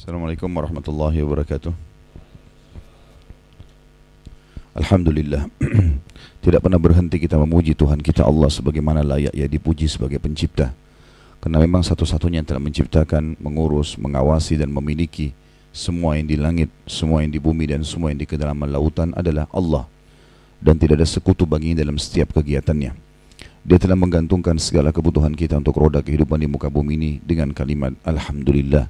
Assalamualaikum warahmatullahi wabarakatuh. Alhamdulillah. Tidak pernah berhenti kita memuji Tuhan kita Allah sebagaimana layak ia dipuji sebagai pencipta. Karena memang satu-satunya yang telah menciptakan, mengurus, mengawasi dan memiliki Semua yang di langit, semua yang di bumi dan semua yang di kedalaman lautan adalah Allah. Dan tidak ada sekutu baginya dalam setiap kegiatannya. Dia telah menggantungkan segala kebutuhan kita untuk roda kehidupan di muka bumi ini dengan kalimat Alhamdulillah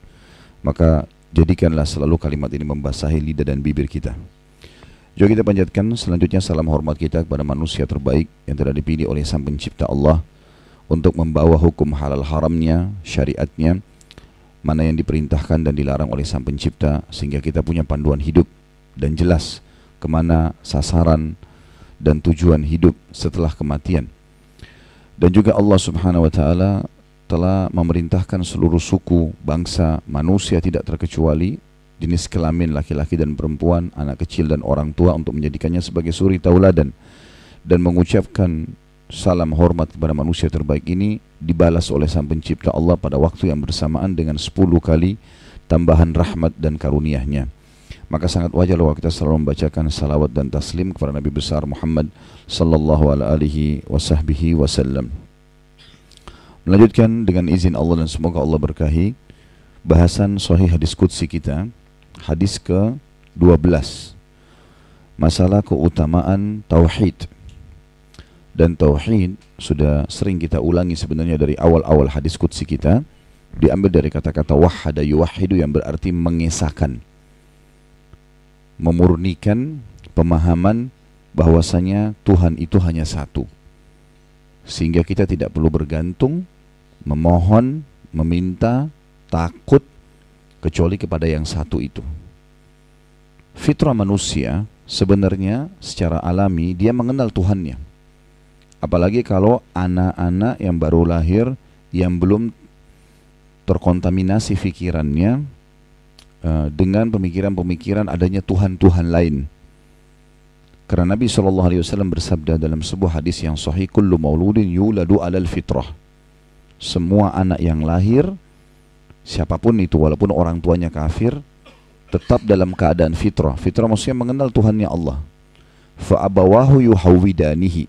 maka jadikanlah selalu kalimat ini membasahi lidah dan bibir kita. Juga kita panjatkan selanjutnya salam hormat kita kepada manusia terbaik yang telah dipilih oleh Sang Pencipta Allah untuk membawa hukum halal haramnya, syariatnya, mana yang diperintahkan dan dilarang oleh Sang Pencipta sehingga kita punya panduan hidup dan jelas ke mana sasaran dan tujuan hidup setelah kematian. Dan juga Allah Subhanahu wa taala telah memerintahkan seluruh suku, bangsa, manusia tidak terkecuali jenis kelamin laki-laki dan perempuan, anak kecil dan orang tua untuk menjadikannya sebagai suri tauladan dan mengucapkan salam hormat kepada manusia terbaik ini dibalas oleh Sang Pencipta Allah pada waktu yang bersamaan dengan 10 kali tambahan rahmat dan karunia-Nya. Maka sangat wajar kalau kita selalu membacakan salawat dan taslim kepada Nabi besar Muhammad sallallahu alaihi wasallam. Melanjutkan dengan izin Allah dan semoga Allah berkahi bahasan sahih hadis qudsi kita hadis ke-12 masalah keutamaan tauhid. Dan tauhid sudah sering kita ulangi sebenarnya dari awal-awal hadis qudsi kita diambil dari kata-kata wahada yuwahidu yang berarti mengesahkan memurnikan pemahaman bahwasanya Tuhan itu hanya satu. Sehingga kita tidak perlu bergantung, memohon, meminta, takut kecuali kepada yang satu itu. Fitrah manusia sebenarnya secara alami dia mengenal Tuhannya. Apalagi kalau anak-anak yang baru lahir yang belum terkontaminasi pikirannya uh, dengan pemikiran-pemikiran adanya Tuhan-Tuhan lain karena Nabi SAW bersabda dalam sebuah hadis yang sahih, "Kullu mauludin yuladu alal fitrah." Semua anak yang lahir, siapa pun itu walaupun orang tuanya kafir, tetap dalam keadaan fitrah. Fitrah maksudnya mengenal Tuhannya Allah. Fa'abawahu yuhawidanihi.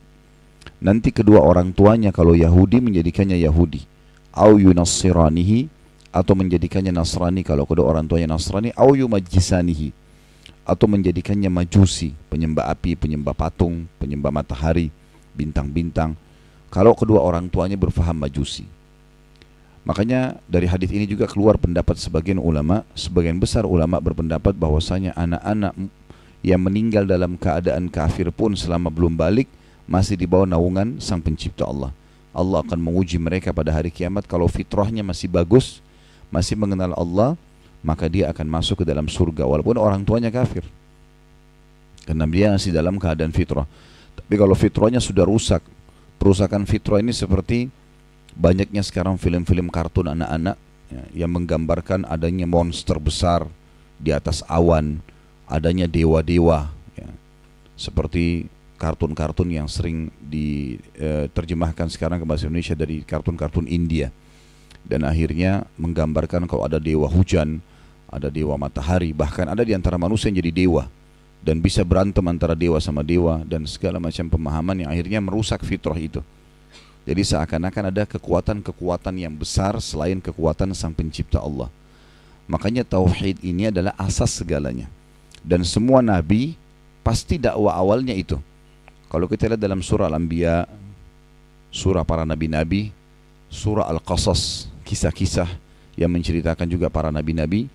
Nanti kedua orang tuanya kalau Yahudi menjadikannya Yahudi. Au yunassiranihi atau menjadikannya Nasrani kalau kedua orang tuanya Nasrani. Au yumajisanihi atau menjadikannya majusi, penyembah api, penyembah patung, penyembah matahari, bintang-bintang. Kalau kedua orang tuanya berfaham majusi. Makanya dari hadis ini juga keluar pendapat sebagian ulama, sebagian besar ulama berpendapat bahwasanya anak-anak yang meninggal dalam keadaan kafir pun selama belum balik masih di bawah naungan Sang Pencipta Allah. Allah akan menguji mereka pada hari kiamat kalau fitrahnya masih bagus, masih mengenal Allah, maka dia akan masuk ke dalam surga walaupun orang tuanya kafir. Karena dia masih dalam keadaan fitrah. Tapi kalau fitrahnya sudah rusak, perusakan fitrah ini seperti banyaknya sekarang film-film kartun anak-anak ya, yang menggambarkan adanya monster besar di atas awan, adanya dewa-dewa ya. Seperti kartun-kartun yang sering diterjemahkan eh, sekarang ke bahasa Indonesia dari kartun-kartun India dan akhirnya menggambarkan kalau ada dewa hujan, ada dewa matahari, bahkan ada di antara manusia yang jadi dewa dan bisa berantem antara dewa sama dewa dan segala macam pemahaman yang akhirnya merusak fitrah itu. Jadi seakan-akan ada kekuatan-kekuatan yang besar selain kekuatan Sang Pencipta Allah. Makanya tauhid ini adalah asas segalanya. Dan semua nabi pasti dakwah awalnya itu. Kalau kita lihat dalam surah Al-Anbiya, surah para nabi-nabi, surah Al-Qasas, kisah-kisah yang menceritakan juga para nabi-nabi,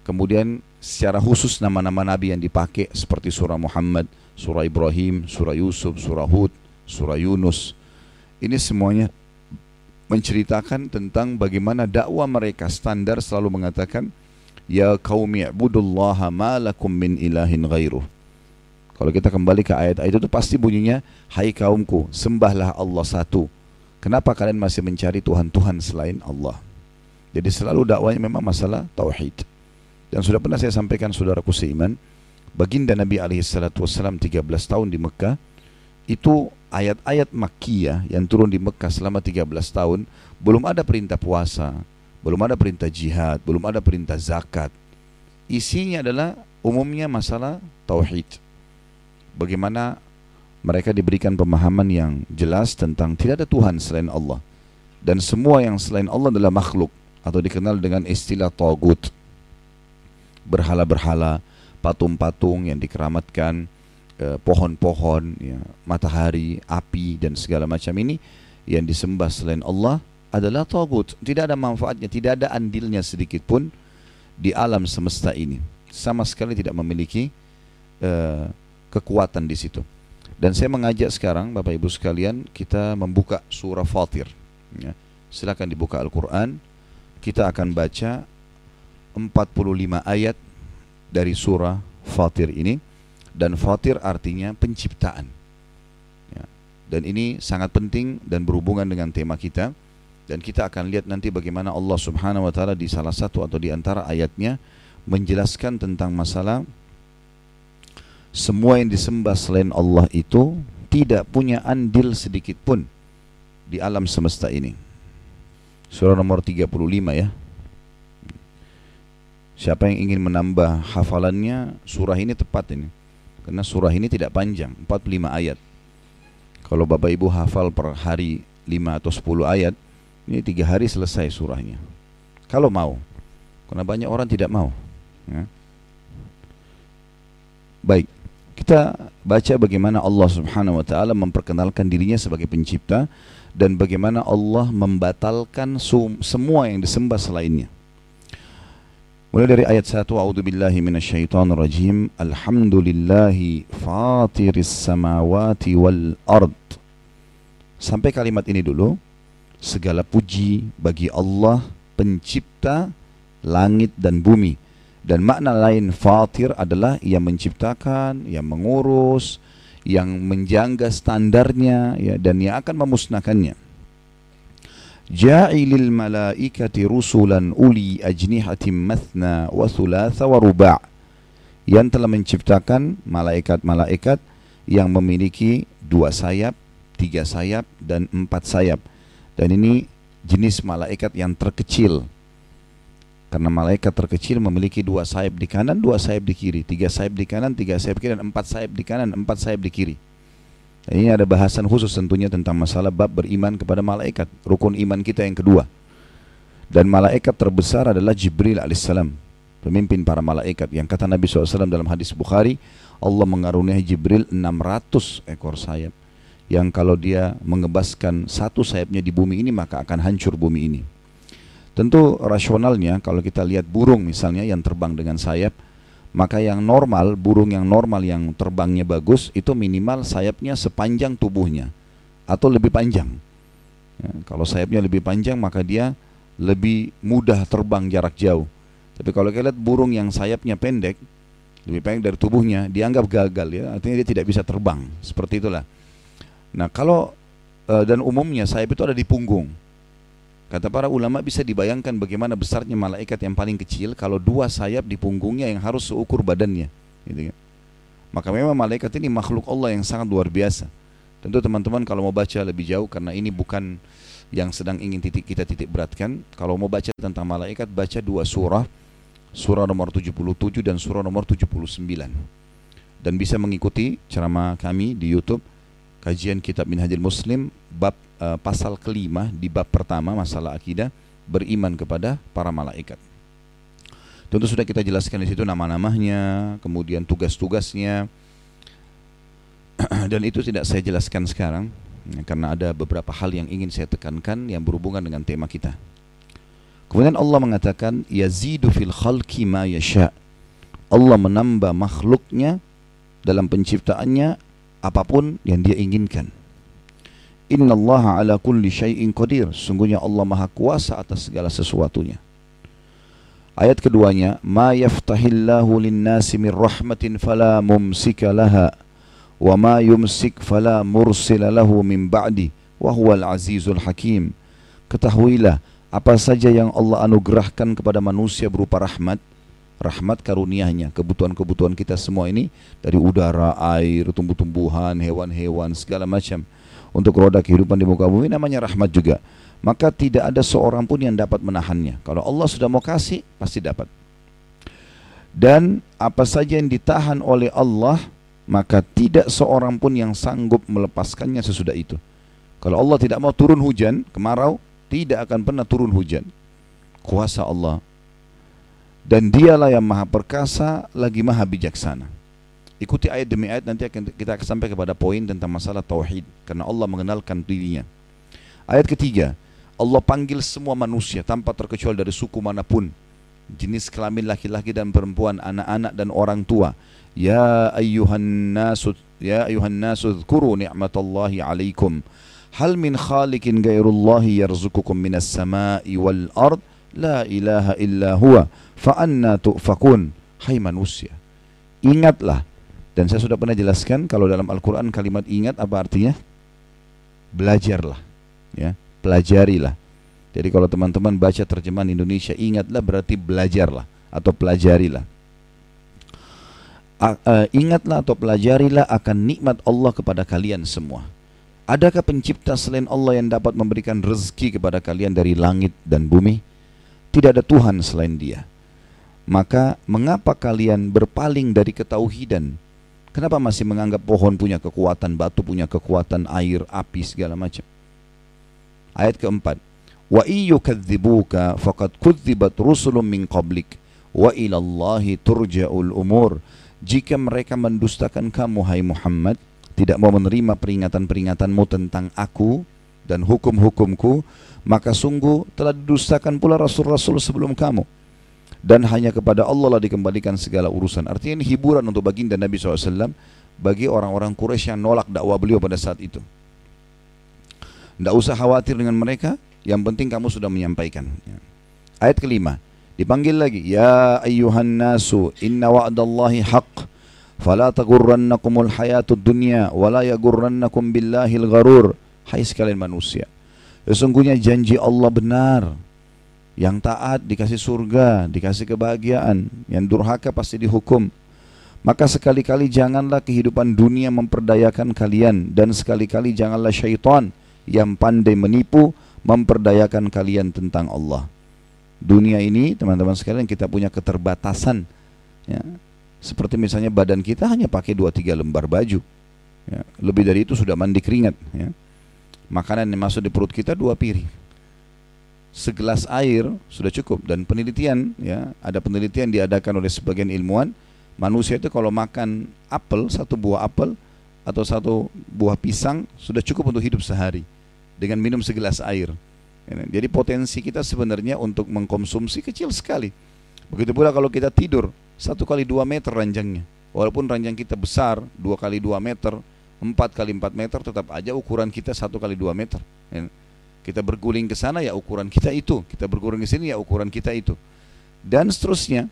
Kemudian secara khusus nama-nama nabi yang dipakai seperti surah Muhammad, surah Ibrahim, surah Yusuf, surah Hud, surah Yunus. Ini semuanya menceritakan tentang bagaimana dakwah mereka standar selalu mengatakan ya qaumi ibudullaha ma lakum min ilahin ghairuh. Kalau kita kembali ke ayat-ayat itu pasti bunyinya hai kaumku sembahlah Allah satu. Kenapa kalian masih mencari Tuhan-Tuhan selain Allah? Jadi selalu dakwanya memang masalah tauhid. Dan sudah pernah saya sampaikan saudaraku seiman, baginda Nabi SAW 13 tahun di Mekah, itu ayat-ayat Makkiyah yang turun di Mekah selama 13 tahun, belum ada perintah puasa, belum ada perintah jihad, belum ada perintah zakat. isinya adalah umumnya masalah tauhid. Bagaimana mereka diberikan pemahaman yang jelas tentang tidak ada Tuhan selain Allah dan semua yang selain Allah adalah makhluk atau dikenal dengan istilah togut berhala-berhala patung-patung yang dikeramatkan pohon-pohon ya, matahari api dan segala macam ini yang disembah selain Allah adalah togut tidak ada manfaatnya tidak ada andilnya sedikit pun di alam semesta ini sama sekali tidak memiliki uh, kekuatan di situ. Dan saya mengajak sekarang Bapak Ibu sekalian kita membuka surah Fatir. Ya. Silakan dibuka Al-Quran. Kita akan baca 45 ayat dari surah Fatir ini. Dan Fatir artinya penciptaan. Ya. Dan ini sangat penting dan berhubungan dengan tema kita. Dan kita akan lihat nanti bagaimana Allah subhanahu wa ta'ala di salah satu atau di antara ayatnya menjelaskan tentang masalah semua yang disembah selain Allah itu tidak punya andil sedikit pun di alam semesta ini. Surah nomor 35 ya. Siapa yang ingin menambah hafalannya, surah ini tepat ini. Karena surah ini tidak panjang, 45 ayat. Kalau Bapak Ibu hafal per hari 5 atau 10 ayat, ini tiga hari selesai surahnya. Kalau mau. Karena banyak orang tidak mau. Ya. Baik, kita baca bagaimana Allah Subhanahu wa taala memperkenalkan dirinya sebagai pencipta dan bagaimana Allah membatalkan semua yang disembah selainnya. Mulai dari ayat 1 A'udzu billahi minasyaitonir rajim. Alhamdulillahi fatiris samawati wal ard. Sampai kalimat ini dulu. Segala puji bagi Allah pencipta langit dan bumi dan makna lain fatir adalah yang menciptakan, yang mengurus, yang menjaga standarnya ya, dan yang akan memusnahkannya. Ja'ilil malaikati rusulan uli ajnihatim mathna wa thulatha wa ruba' yang telah menciptakan malaikat-malaikat yang memiliki dua sayap, tiga sayap, dan empat sayap. Dan ini jenis malaikat yang terkecil karena malaikat terkecil memiliki dua sayap di kanan, dua sayap di kiri, tiga sayap di kanan, tiga sayap di kiri, dan empat sayap di kanan, empat sayap di kiri. Ini ada bahasan khusus tentunya tentang masalah bab beriman kepada malaikat, rukun iman kita yang kedua. Dan malaikat terbesar adalah Jibril alaihissalam, pemimpin para malaikat. Yang kata Nabi SAW dalam hadis Bukhari, Allah mengaruniai Jibril 600 ekor sayap. Yang kalau dia mengebaskan satu sayapnya di bumi ini, maka akan hancur bumi ini. Tentu rasionalnya kalau kita lihat burung misalnya yang terbang dengan sayap, maka yang normal, burung yang normal yang terbangnya bagus itu minimal sayapnya sepanjang tubuhnya atau lebih panjang. Ya, kalau sayapnya lebih panjang maka dia lebih mudah terbang jarak jauh. Tapi kalau kita lihat burung yang sayapnya pendek, lebih pendek dari tubuhnya, dianggap gagal ya, artinya dia tidak bisa terbang. Seperti itulah. Nah, kalau eh, dan umumnya sayap itu ada di punggung. Kata para ulama bisa dibayangkan bagaimana besarnya malaikat yang paling kecil kalau dua sayap di punggungnya yang harus seukur badannya. Gitu kan. Maka memang malaikat ini makhluk Allah yang sangat luar biasa. Tentu teman-teman kalau mau baca lebih jauh karena ini bukan yang sedang ingin titik kita titik beratkan. Kalau mau baca tentang malaikat baca dua surah. Surah nomor 77 dan surah nomor 79. Dan bisa mengikuti ceramah kami di YouTube kajian kitab Minhajul Muslim bab uh, pasal kelima di bab pertama masalah akidah beriman kepada para malaikat. Tentu sudah kita jelaskan di situ nama-namanya, kemudian tugas-tugasnya, dan itu tidak saya jelaskan sekarang karena ada beberapa hal yang ingin saya tekankan yang berhubungan dengan tema kita. Kemudian Allah mengatakan yazidu fil khalqi ma yasha. Allah menambah makhluknya dalam penciptaannya apa pun yang dia inginkan. Inna Allah ala kulli syai'in qadir. Sungguhnya Allah maha kuasa atas segala sesuatunya. Ayat keduanya, Ma yaftahillahu linnasi min rahmatin fala mumsika laha wa ma yumsik fala mursila lahu min ba'di huwal azizul hakim. Ketahuilah apa saja yang Allah anugerahkan kepada manusia berupa rahmat, rahmat karuniaHnya kebutuhan-kebutuhan kita semua ini dari udara, air, tumbuh-tumbuhan, hewan-hewan segala macam untuk roda kehidupan di muka bumi namanya rahmat juga. Maka tidak ada seorang pun yang dapat menahannya. Kalau Allah sudah mau kasih, pasti dapat. dan apa saja yang ditahan oleh Allah maka tidak seorang pun yang sanggup melepaskannya sesudah itu. Kalau Allah tidak mau turun hujan, kemarau, tidak akan pernah turun hujan. Kuasa Allah. Dan dialah yang maha perkasa, lagi maha bijaksana. Ikuti ayat demi ayat nanti akan kita akan sampai kepada poin tentang masalah tauhid karena Allah mengenalkan dirinya. Ayat ketiga, Allah panggil semua manusia tanpa terkecuali dari suku mana pun, jenis kelamin laki-laki dan perempuan, anak-anak dan orang tua. Ya ayyuhan nasu ya ayyuhan nasu dzkuru ni'matallahi 'alaikum. Hal min khaliqin ghairullahi yarzuqukum minas sama'i wal ard? La ilaha illa huwa. Fa anna tu'fakun? Hai manusia, ingatlah dan saya sudah pernah jelaskan kalau dalam Al-Quran kalimat ingat apa artinya? Belajarlah, ya, pelajarilah. Jadi kalau teman-teman baca terjemahan Indonesia ingatlah berarti belajarlah atau pelajarilah. Uh, ingatlah atau pelajarilah akan nikmat Allah kepada kalian semua. Adakah pencipta selain Allah yang dapat memberikan rezeki kepada kalian dari langit dan bumi? Tidak ada Tuhan selain Dia. Maka mengapa kalian berpaling dari ketauhidan Kenapa masih menganggap pohon punya kekuatan, batu punya kekuatan, air, api segala macam? Ayat keempat. Wa iyyukadzibuka faqad kudzibat rusulun min qablik wa ilallahi turja'ul umur. Jika mereka mendustakan kamu hai Muhammad, tidak mau menerima peringatan-peringatanmu tentang aku dan hukum-hukumku, maka sungguh telah didustakan pula rasul-rasul sebelum kamu dan hanya kepada Allah lah dikembalikan segala urusan. Artinya ini hiburan untuk baginda Nabi SAW bagi orang-orang Quraisy yang nolak dakwah beliau pada saat itu. Tidak usah khawatir dengan mereka, yang penting kamu sudah menyampaikan. Ya. Ayat kelima, dipanggil lagi, Ya ayyuhan nasu, inna wa'dallahi haq, fala tagurrannakumul hayatud dunya, wala yagurrannakum billahil gharur. Hai sekalian manusia, sesungguhnya janji Allah benar, yang taat dikasih surga, dikasih kebahagiaan. Yang durhaka pasti dihukum. Maka sekali-kali janganlah kehidupan dunia memperdayakan kalian dan sekali-kali janganlah syaitan yang pandai menipu memperdayakan kalian tentang Allah. Dunia ini teman-teman sekalian kita punya keterbatasan ya. Seperti misalnya badan kita hanya pakai 2-3 lembar baju. Ya. Lebih dari itu sudah mandi keringat ya. Makanan yang masuk di perut kita dua piring segelas air sudah cukup. Dan penelitian ya ada penelitian diadakan oleh sebagian ilmuwan manusia itu kalau makan apel satu buah apel atau satu buah pisang sudah cukup untuk hidup sehari dengan minum segelas air. Ya, jadi potensi kita sebenarnya untuk mengkonsumsi kecil sekali. Begitu pula kalau kita tidur satu kali dua meter ranjangnya. Walaupun ranjang kita besar dua kali dua meter empat kali empat meter tetap aja ukuran kita satu kali dua meter. Ya. Kita berguling ke sana ya ukuran kita itu, kita berguling ke sini ya ukuran kita itu. Dan seterusnya,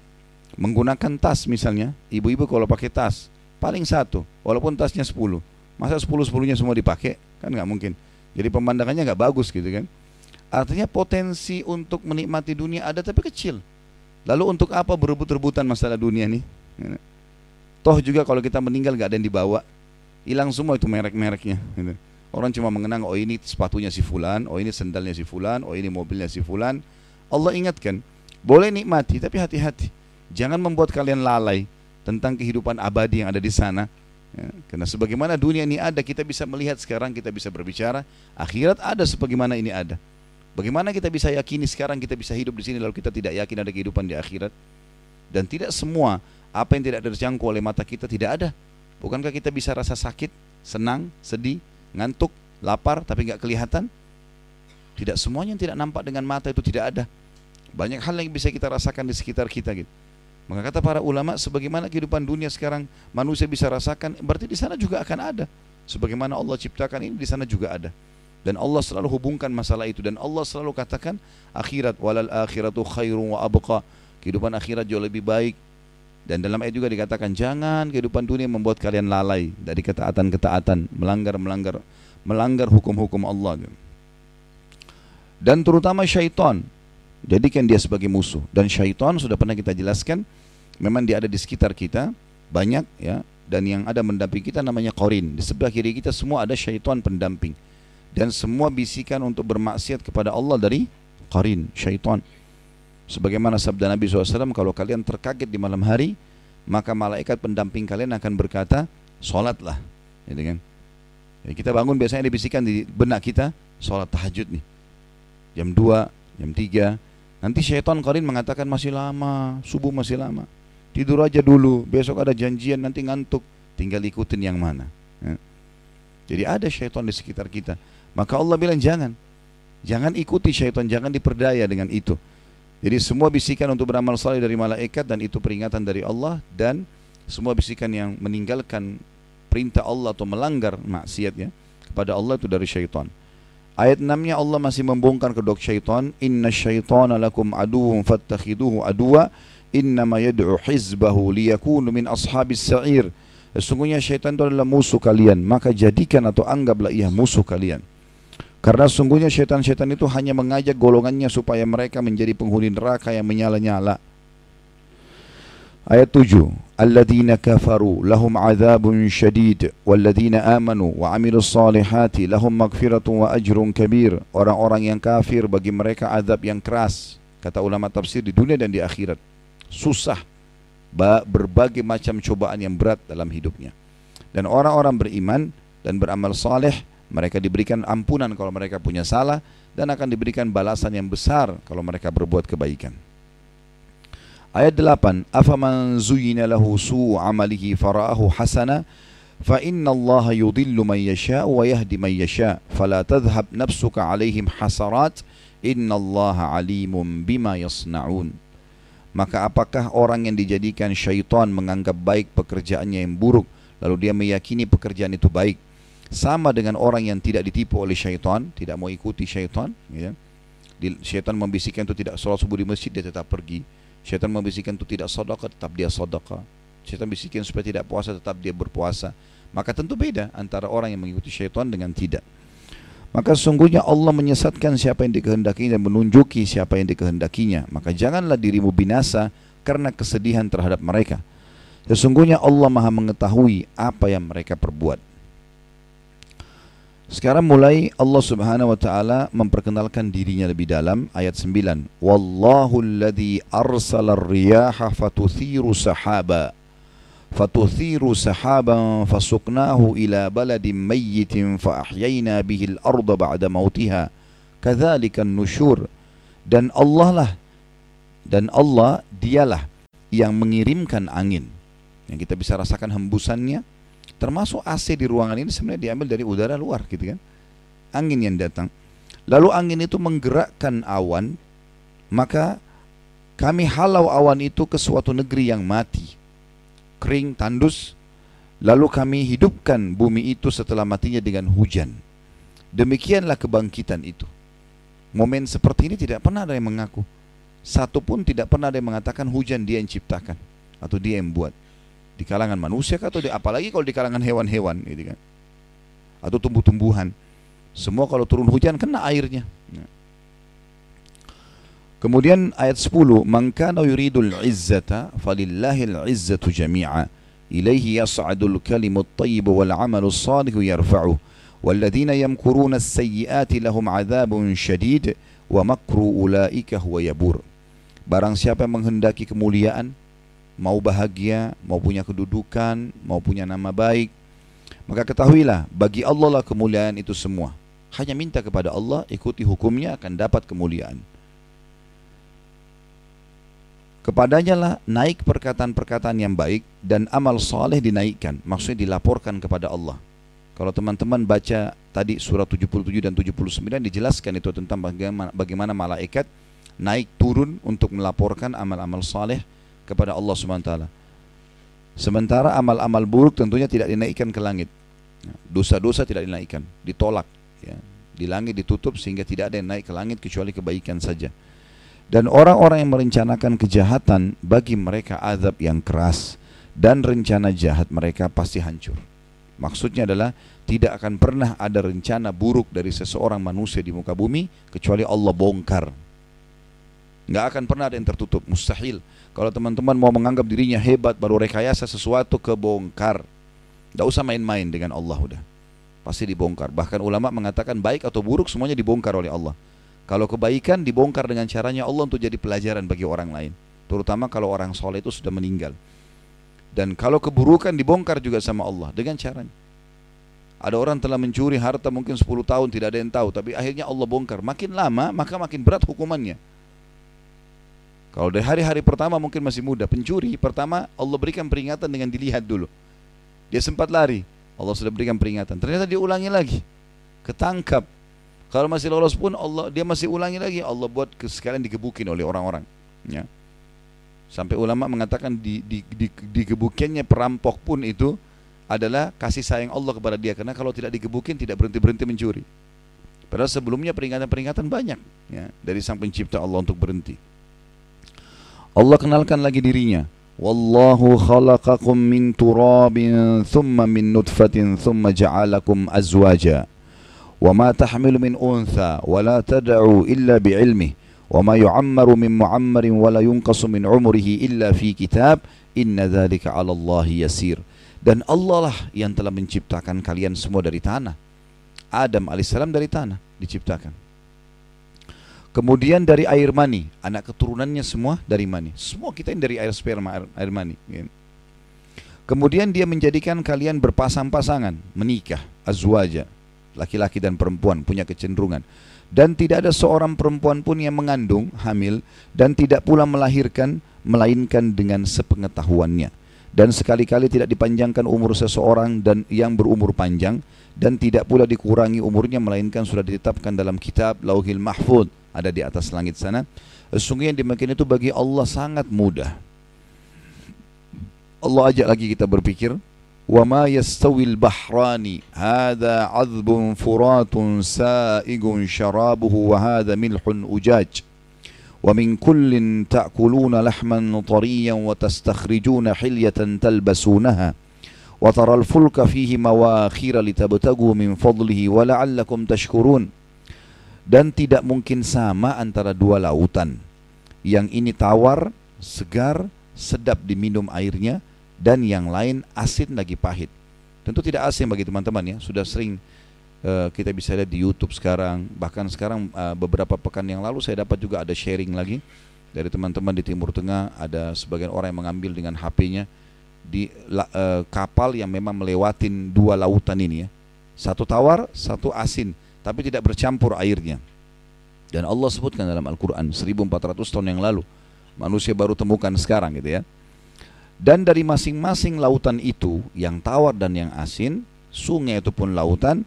menggunakan tas misalnya, ibu-ibu kalau pakai tas, paling satu, walaupun tasnya sepuluh, masa sepuluh sepuluhnya semua dipakai, kan nggak mungkin. Jadi pemandangannya nggak bagus gitu kan. Artinya potensi untuk menikmati dunia ada tapi kecil. Lalu untuk apa berebut-rebutan masalah dunia nih? Toh juga kalau kita meninggal nggak ada yang dibawa, hilang semua itu merek-mereknya. Gitu. Orang cuma mengenang, oh ini sepatunya si fulan, oh ini sendalnya si fulan, oh ini mobilnya si fulan. Allah ingatkan, boleh nikmati tapi hati-hati. Jangan membuat kalian lalai tentang kehidupan abadi yang ada di sana. Ya, karena sebagaimana dunia ini ada, kita bisa melihat sekarang, kita bisa berbicara. Akhirat ada sebagaimana ini ada. Bagaimana kita bisa yakini sekarang kita bisa hidup di sini lalu kita tidak yakin ada kehidupan di akhirat? Dan tidak semua apa yang tidak terjangkau oleh mata kita tidak ada. Bukankah kita bisa rasa sakit, senang, sedih, ngantuk, lapar tapi nggak kelihatan. Tidak semuanya yang tidak nampak dengan mata itu tidak ada. Banyak hal yang bisa kita rasakan di sekitar kita gitu. Maka kata para ulama sebagaimana kehidupan dunia sekarang manusia bisa rasakan, berarti di sana juga akan ada. Sebagaimana Allah ciptakan ini di sana juga ada. Dan Allah selalu hubungkan masalah itu dan Allah selalu katakan akhirat walal akhiratu khairu wa abqa. Kehidupan akhirat jauh lebih baik dan dalam ayat juga dikatakan jangan kehidupan dunia membuat kalian lalai dari ketaatan-ketaatan, melanggar-melanggar melanggar hukum-hukum Allah. Dan terutama syaitan. Jadikan dia sebagai musuh. Dan syaitan sudah pernah kita jelaskan memang dia ada di sekitar kita banyak ya dan yang ada mendamping kita namanya korin. Di sebelah kiri kita semua ada syaitan pendamping. Dan semua bisikan untuk bermaksiat kepada Allah dari korin, syaitan. Sebagaimana sabda Nabi SAW, kalau kalian terkaget di malam hari, maka malaikat pendamping kalian akan berkata, sholatlah. Gitu kan? Ya, kita bangun biasanya dibisikkan di benak kita, sholat tahajud nih. Jam 2, jam 3. Nanti syaitan kalian mengatakan masih lama, subuh masih lama. Tidur aja dulu, besok ada janjian nanti ngantuk. Tinggal ikutin yang mana. Ya. Jadi ada syaitan di sekitar kita. Maka Allah bilang jangan. Jangan ikuti syaitan, jangan diperdaya dengan itu. Jadi semua bisikan untuk beramal saleh dari malaikat dan itu peringatan dari Allah dan semua bisikan yang meninggalkan perintah Allah atau melanggar maksiat ya kepada Allah itu dari syaitan. Ayat 6-nya Allah masih membongkar kedok syaitan, "Inna syaitana lakum aduwwun fattakhiduhu aduwa, innama yad'u hizbahu liyakunu min ashabis sa'ir." Sesungguhnya syaitan itu adalah musuh kalian, maka jadikan atau anggaplah ia musuh kalian. Karena sungguhnya syaitan-syaitan itu hanya mengajak golongannya supaya mereka menjadi penghuni neraka yang menyala-nyala. Ayat 7. Alladzina kafaru lahum azabun syadid walladzina amanu wa amilus salihati lahum magfiratun wa ajrun kabir. Orang-orang yang kafir bagi mereka azab yang keras. Kata ulama tafsir di dunia dan di akhirat. Susah berbagai macam cobaan yang berat dalam hidupnya. Dan orang-orang beriman dan beramal saleh mereka diberikan ampunan kalau mereka punya salah dan akan diberikan balasan yang besar kalau mereka berbuat kebaikan. Ayat 8, "Afaman zuyyina lahu su'u 'amalihi fara'ahu hasana fa inna Allah yudhillu man yasha wa yahdi man yasha fala tadhhab nafsuka 'alaihim hasarat inna Allah 'alimun bima yasna'un." Maka apakah orang yang dijadikan syaitan menganggap baik pekerjaannya yang buruk lalu dia meyakini pekerjaan itu baik sama dengan orang yang tidak ditipu oleh syaitan, tidak mau ikuti syaitan, ya. Syaitan membisikkan itu tidak sholat subuh di masjid, dia tetap pergi. Syaitan membisikkan itu tidak sedekah, tetap dia sedekah. Syaitan bisikkan supaya tidak puasa, tetap dia berpuasa. Maka tentu beda antara orang yang mengikuti syaitan dengan tidak. Maka sesungguhnya Allah menyesatkan siapa yang dikehendakinya dan menunjuki siapa yang dikehendakinya. Maka janganlah dirimu binasa karena kesedihan terhadap mereka. Sesungguhnya Allah maha mengetahui apa yang mereka perbuat. Sekarang mulai Allah Subhanahu wa taala memperkenalkan dirinya lebih dalam ayat 9. Wallahu alladhi arsala ar-riyaha fatuthiru sahaba fatuthiru sahaban fasuqnahu ila baladin mayyitin fa ahyayna bihi al-ardha ba'da mautiha. Kadzalika an-nusyur. Dan Allah lah dan Allah dialah yang mengirimkan angin yang kita bisa rasakan hembusannya Termasuk AC di ruangan ini sebenarnya diambil dari udara luar gitu kan. Angin yang datang. Lalu angin itu menggerakkan awan, maka kami halau awan itu ke suatu negeri yang mati. Kering, tandus, lalu kami hidupkan bumi itu setelah matinya dengan hujan. Demikianlah kebangkitan itu. Momen seperti ini tidak pernah ada yang mengaku. Satu pun tidak pernah ada yang mengatakan hujan dia yang ciptakan atau dia yang buat di kalangan manusia atau di, apalagi kalau di kalangan hewan-hewan gitu kan atau tumbuh-tumbuhan semua kalau turun hujan kena airnya ya. kemudian ayat 10 man kana yuridul izzata falillahil izzatu jami'a ilaihi yas'adul kalimut tayyib wal amalus salih yarfa'uh والذين يمكرون السيئات لهم عذاب شديد ومكر أولئك هو يبور Barang siapa yang menghendaki kemuliaan mau bahagia, mau punya kedudukan, mau punya nama baik, maka ketahuilah bagi Allah lah kemuliaan itu semua. Hanya minta kepada Allah, ikuti hukumnya akan dapat kemuliaan. Kepadanya lah naik perkataan-perkataan yang baik dan amal soleh dinaikkan. Maksudnya dilaporkan kepada Allah. Kalau teman-teman baca tadi surat 77 dan 79 dijelaskan itu tentang bagaimana, bagaimana malaikat naik turun untuk melaporkan amal-amal saleh kepada Allah SWT. Sementara amal-amal buruk tentunya tidak dinaikkan ke langit. Dosa-dosa tidak dinaikkan, ditolak. Ya. Di langit ditutup sehingga tidak ada yang naik ke langit kecuali kebaikan saja. Dan orang-orang yang merencanakan kejahatan bagi mereka azab yang keras dan rencana jahat mereka pasti hancur. Maksudnya adalah tidak akan pernah ada rencana buruk dari seseorang manusia di muka bumi kecuali Allah bongkar. Nggak akan pernah ada yang tertutup, mustahil. Kalau teman-teman mau menganggap dirinya hebat baru rekayasa sesuatu kebongkar. Tidak usah main-main dengan Allah udah. Pasti dibongkar. Bahkan ulama mengatakan baik atau buruk semuanya dibongkar oleh Allah. Kalau kebaikan dibongkar dengan caranya Allah untuk jadi pelajaran bagi orang lain. Terutama kalau orang soleh itu sudah meninggal. Dan kalau keburukan dibongkar juga sama Allah dengan caranya. Ada orang telah mencuri harta mungkin 10 tahun tidak ada yang tahu. Tapi akhirnya Allah bongkar. Makin lama maka makin berat hukumannya. Kalau dari hari-hari pertama mungkin masih muda. Pencuri pertama Allah berikan peringatan dengan dilihat dulu. Dia sempat lari. Allah sudah berikan peringatan. Ternyata dia ulangi lagi. Ketangkap kalau masih lolos pun Allah dia masih ulangi lagi Allah buat sekalian digebukin oleh orang-orang. Ya. Sampai ulama mengatakan di, di, di, digebukinnya perampok pun itu adalah kasih sayang Allah kepada dia karena kalau tidak digebukin tidak berhenti berhenti mencuri. Padahal sebelumnya peringatan-peringatan banyak ya, dari sang pencipta Allah untuk berhenti. Allah kenalkan lagi dirinya. Wallahu khalaqakum min turabin thumma min nutfatin thumma ja'alakum azwaja. Wa ma tahmilu min untha wa la tad'u illa bi'ilmih. Wa ma yu'ammaru min mu'ammarin wa la yunqasu min umrihi illa fi kitab. Inna dhalika 'ala Allahi yasir. Dan Allah lah yang telah menciptakan kalian semua dari tanah. Adam alaihissalam dari tanah diciptakan kemudian dari air mani anak keturunannya semua dari mani. Semua kita ini dari air sperma air, air mani kemudian dia menjadikan kalian berpasang-pasangan menikah azwaja laki-laki dan perempuan punya kecenderungan. Dan tidak ada seorang perempuan pun yang mengandung hamil dan tidak pula melahirkan melainkan dengan sepengetahuannya. Dan sekali-kali tidak dipanjangkan umur seseorang dan yang berumur panjang dan tidak pula dikurangi umurnya melainkan sudah ditetapkan dalam kitab Lauhil Mahfud ada di atas langit sana. Sesungguhnya demikian itu bagi Allah sangat mudah. Allah ajak lagi kita berpikir وما يستوي البحران هذا عذب فرات سائغ شرابه وهذا ملح أجاج ومن كل تأكلون لحما طريا وتستخرجون حلية تلبسونها وترى الفلك فيه مواخر لتبتغوا من فضله ولعلكم تشكرون dan tidak mungkin sama antara dua lautan. Yang ini tawar, segar, sedap diminum airnya dan yang lain asin lagi pahit. Tentu tidak asing bagi teman-teman ya, sudah sering uh, kita bisa lihat di YouTube sekarang, bahkan sekarang uh, beberapa pekan yang lalu saya dapat juga ada sharing lagi dari teman-teman di Timur Tengah, ada sebagian orang yang mengambil dengan HP-nya di uh, kapal yang memang melewatin dua lautan ini ya. Satu tawar, satu asin, tapi tidak bercampur airnya. Dan Allah sebutkan dalam Al-Quran 1400 tahun yang lalu. Manusia baru temukan sekarang gitu ya. Dan dari masing-masing lautan itu yang tawar dan yang asin, sungai itu pun lautan,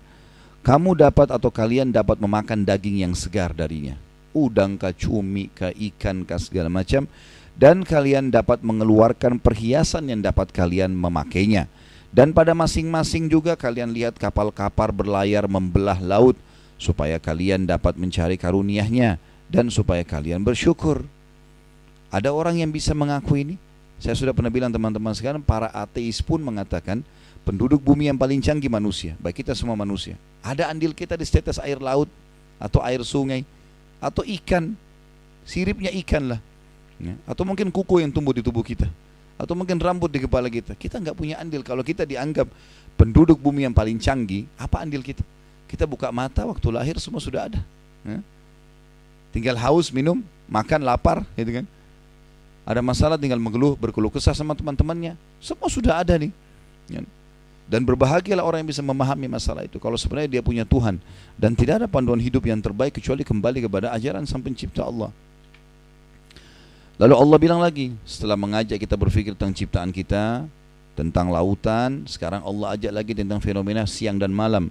kamu dapat atau kalian dapat memakan daging yang segar darinya. Udang kah, cumi kah, ikan kah, segala macam. Dan kalian dapat mengeluarkan perhiasan yang dapat kalian memakainya. Dan pada masing-masing juga kalian lihat kapal-kapal berlayar membelah laut supaya kalian dapat mencari karuniahnya dan supaya kalian bersyukur. Ada orang yang bisa mengaku ini? Saya sudah pernah bilang teman-teman sekarang para ateis pun mengatakan penduduk bumi yang paling canggih manusia, baik kita semua manusia. Ada andil kita di setetes air laut atau air sungai atau ikan, siripnya ikan lah. Ya. Atau mungkin kuku yang tumbuh di tubuh kita. Atau mungkin rambut di kepala kita. Kita nggak punya andil. Kalau kita dianggap penduduk bumi yang paling canggih, apa andil kita? Kita buka mata waktu lahir semua sudah ada. Ya. Tinggal haus, minum, makan, lapar, gitu kan ada masalah tinggal mengeluh, berkeluh kesah sama teman-temannya. Semua sudah ada nih. Ya. Dan berbahagialah orang yang bisa memahami masalah itu. Kalau sebenarnya dia punya Tuhan. Dan tidak ada panduan hidup yang terbaik kecuali kembali kepada ajaran sang pencipta Allah. Lalu Allah bilang lagi, setelah mengajak kita berpikir tentang ciptaan kita, tentang lautan, sekarang Allah ajak lagi tentang fenomena siang dan malam.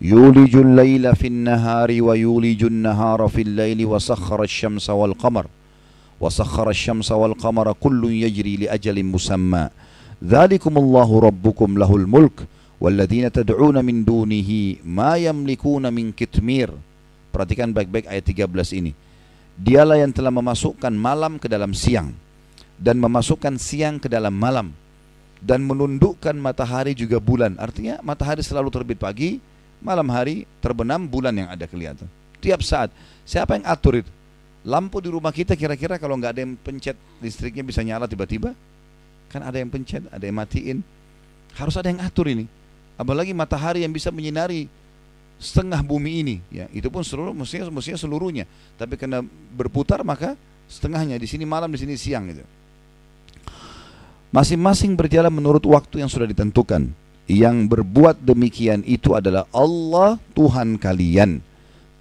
Yulijul laila fin nahari wa yulijun nahara fil laili wa sakhara syamsa wal qamar. وسخر الشمس والقمر كل يجري لأجل مسمى ذلكم الله ربكم له الملك والذين تدعون من دونه ما يملكون من كتمير Perhatikan baik-baik ayat 13 ini. Dialah yang telah memasukkan malam ke dalam siang dan memasukkan siang ke dalam malam dan menundukkan matahari juga bulan. Artinya matahari selalu terbit pagi, malam hari terbenam bulan yang ada kelihatan. Tiap saat. Siapa yang atur itu? Lampu di rumah kita kira-kira kalau nggak ada yang pencet listriknya bisa nyala tiba-tiba? Kan ada yang pencet, ada yang matiin. Harus ada yang atur ini. Apalagi matahari yang bisa menyinari setengah bumi ini ya itu pun seluruh mestinya mestinya seluruhnya tapi karena berputar maka setengahnya di sini malam di sini siang gitu masing-masing berjalan menurut waktu yang sudah ditentukan yang berbuat demikian itu adalah Allah Tuhan kalian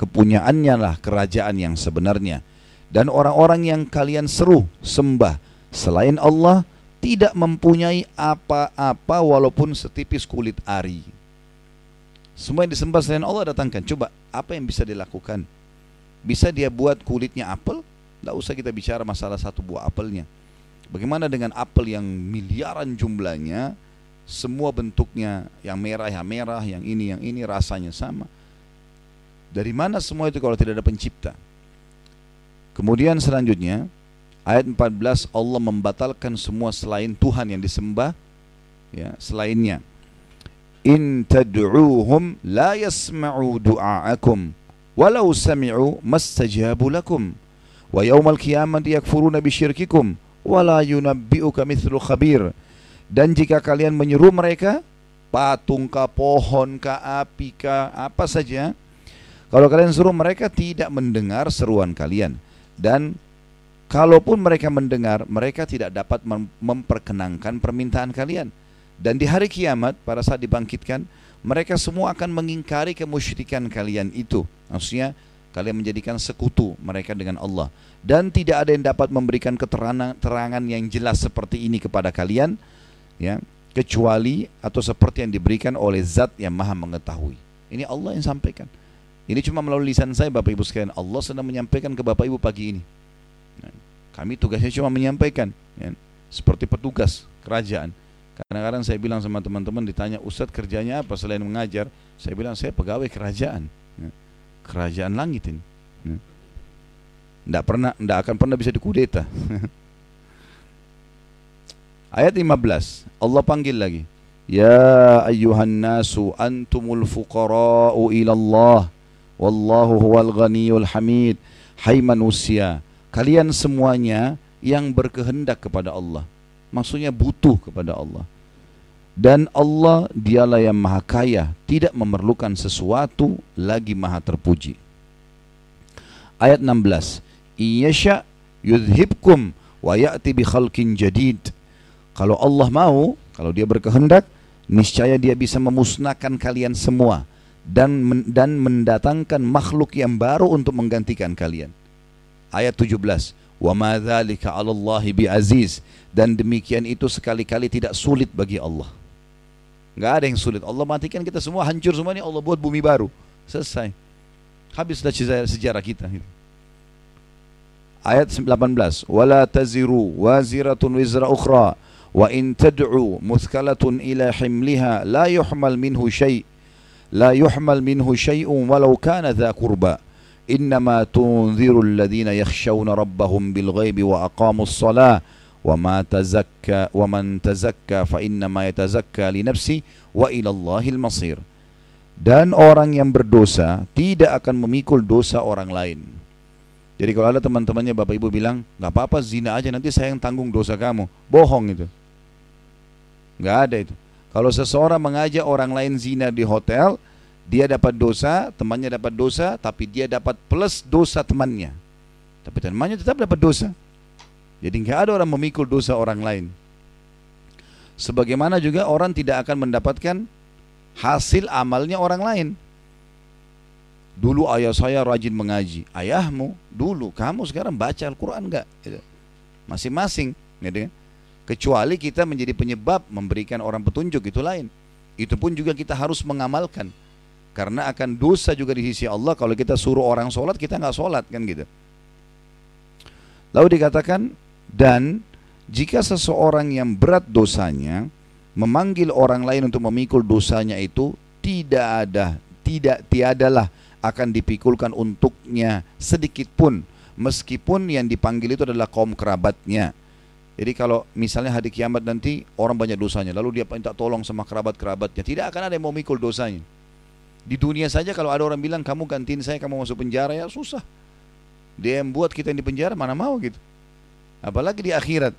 kepunyaannya lah kerajaan yang sebenarnya dan orang-orang yang kalian seru sembah selain Allah tidak mempunyai apa-apa walaupun setipis kulit ari semua yang disembah selain Allah datangkan. Coba, apa yang bisa dilakukan? Bisa dia buat kulitnya apel? Tidak usah kita bicara masalah satu buah apelnya. Bagaimana dengan apel yang miliaran jumlahnya, semua bentuknya yang merah, yang merah, yang ini, yang ini rasanya sama. Dari mana semua itu kalau tidak ada pencipta? Kemudian selanjutnya, ayat 14 Allah membatalkan semua selain Tuhan yang disembah, ya, selainnya in tad'uuhum la yasma'u du'aakum walau sami'u mastajabu lakum wa yawmal qiyamati yakfuruna bisyirkikum wala yunabbi'uka mithlu khabir dan jika kalian menyeru mereka patung ka pohon ka api ka apa saja kalau kalian suruh mereka tidak mendengar seruan kalian. Dan kalaupun mereka mendengar mereka tidak dapat memperkenankan permintaan kalian. Dan di hari kiamat pada saat dibangkitkan mereka semua akan mengingkari kemusyrikan kalian itu. Maksudnya kalian menjadikan sekutu mereka dengan Allah. Dan tidak ada yang dapat memberikan keterangan yang jelas seperti ini kepada kalian ya kecuali atau seperti yang diberikan oleh zat yang maha mengetahui. Ini Allah yang sampaikan. Ini cuma melalui lisan saya Bapak Ibu sekalian. Allah sedang menyampaikan ke Bapak Ibu pagi ini. Nah, kami tugasnya cuma menyampaikan ya, seperti petugas kerajaan. Kadang-kadang saya bilang sama teman-teman ditanya Ustadz kerjanya apa selain mengajar Saya bilang saya pegawai kerajaan ya. Kerajaan langit ini Tidak ya. pernah, tidak akan pernah bisa dikudeta Ayat 15 Allah panggil lagi Ya ayyuhan nasu antumul fuqara'u ilallah Wallahu huwal ghaniyul hamid Hai manusia Kalian semuanya yang berkehendak kepada Allah maksudnya butuh kepada Allah. Dan Allah dialah yang maha kaya, tidak memerlukan sesuatu lagi maha terpuji. Ayat 16. Iyasha yudhibkum wa ya'ti bi khalqin jadid. Kalau Allah mau, kalau dia berkehendak, niscaya dia bisa memusnahkan kalian semua dan dan mendatangkan makhluk yang baru untuk menggantikan kalian. Ayat 17 wa ma dzalika 'ala Allah bi'aziz dan demikian itu sekali-kali tidak sulit bagi Allah. Enggak ada yang sulit. Allah matikan kita semua hancur semua ini Allah buat bumi baru. Selesai. Habis sudah sejarah kita. Ayat 18. Wala taziru waziratun wizra ukhra وإن تدعو مثكلة إلى حملها لا يحمل منه شيء لا يحمل منه شيء ولو كان ذا قربى. إنما تنذر الذين يخشون ربهم بالغيب وأقاموا الصلاة. وما تزكى ومن تزكى فإنما يتزكى لنفسه وإلى الله المصير. Dan orang yang berdosa tidak akan memikul dosa orang lain. Jadi kalau ada teman-temannya Bapak Ibu bilang, nggak apa-apa zina aja nanti saya yang tanggung dosa kamu. Bohong itu. Nggak ada itu. Kalau seseorang mengajak orang lain zina di hotel, dia dapat dosa, temannya dapat dosa, tapi dia dapat plus dosa temannya. Tapi temannya tetap dapat dosa. Jadi nggak ada orang memikul dosa orang lain. Sebagaimana juga orang tidak akan mendapatkan hasil amalnya orang lain. Dulu ayah saya rajin mengaji. Ayahmu dulu, kamu sekarang baca Al-Quran enggak? Gitu. Masing-masing. Gitu. Kecuali kita menjadi penyebab memberikan orang petunjuk itu lain. Itu pun juga kita harus mengamalkan. Karena akan dosa juga di sisi Allah kalau kita suruh orang sholat kita nggak sholat kan gitu. Lalu dikatakan dan jika seseorang yang berat dosanya memanggil orang lain untuk memikul dosanya itu tidak ada tidak tiadalah akan dipikulkan untuknya sedikit pun meskipun yang dipanggil itu adalah kaum kerabatnya. Jadi kalau misalnya hari kiamat nanti orang banyak dosanya lalu dia minta tolong sama kerabat-kerabatnya tidak akan ada yang mau mikul dosanya. Di dunia saja kalau ada orang bilang kamu gantiin saya, kamu masuk penjara ya susah. Dia yang buat kita yang di penjara mana mau gitu. Apalagi di akhirat.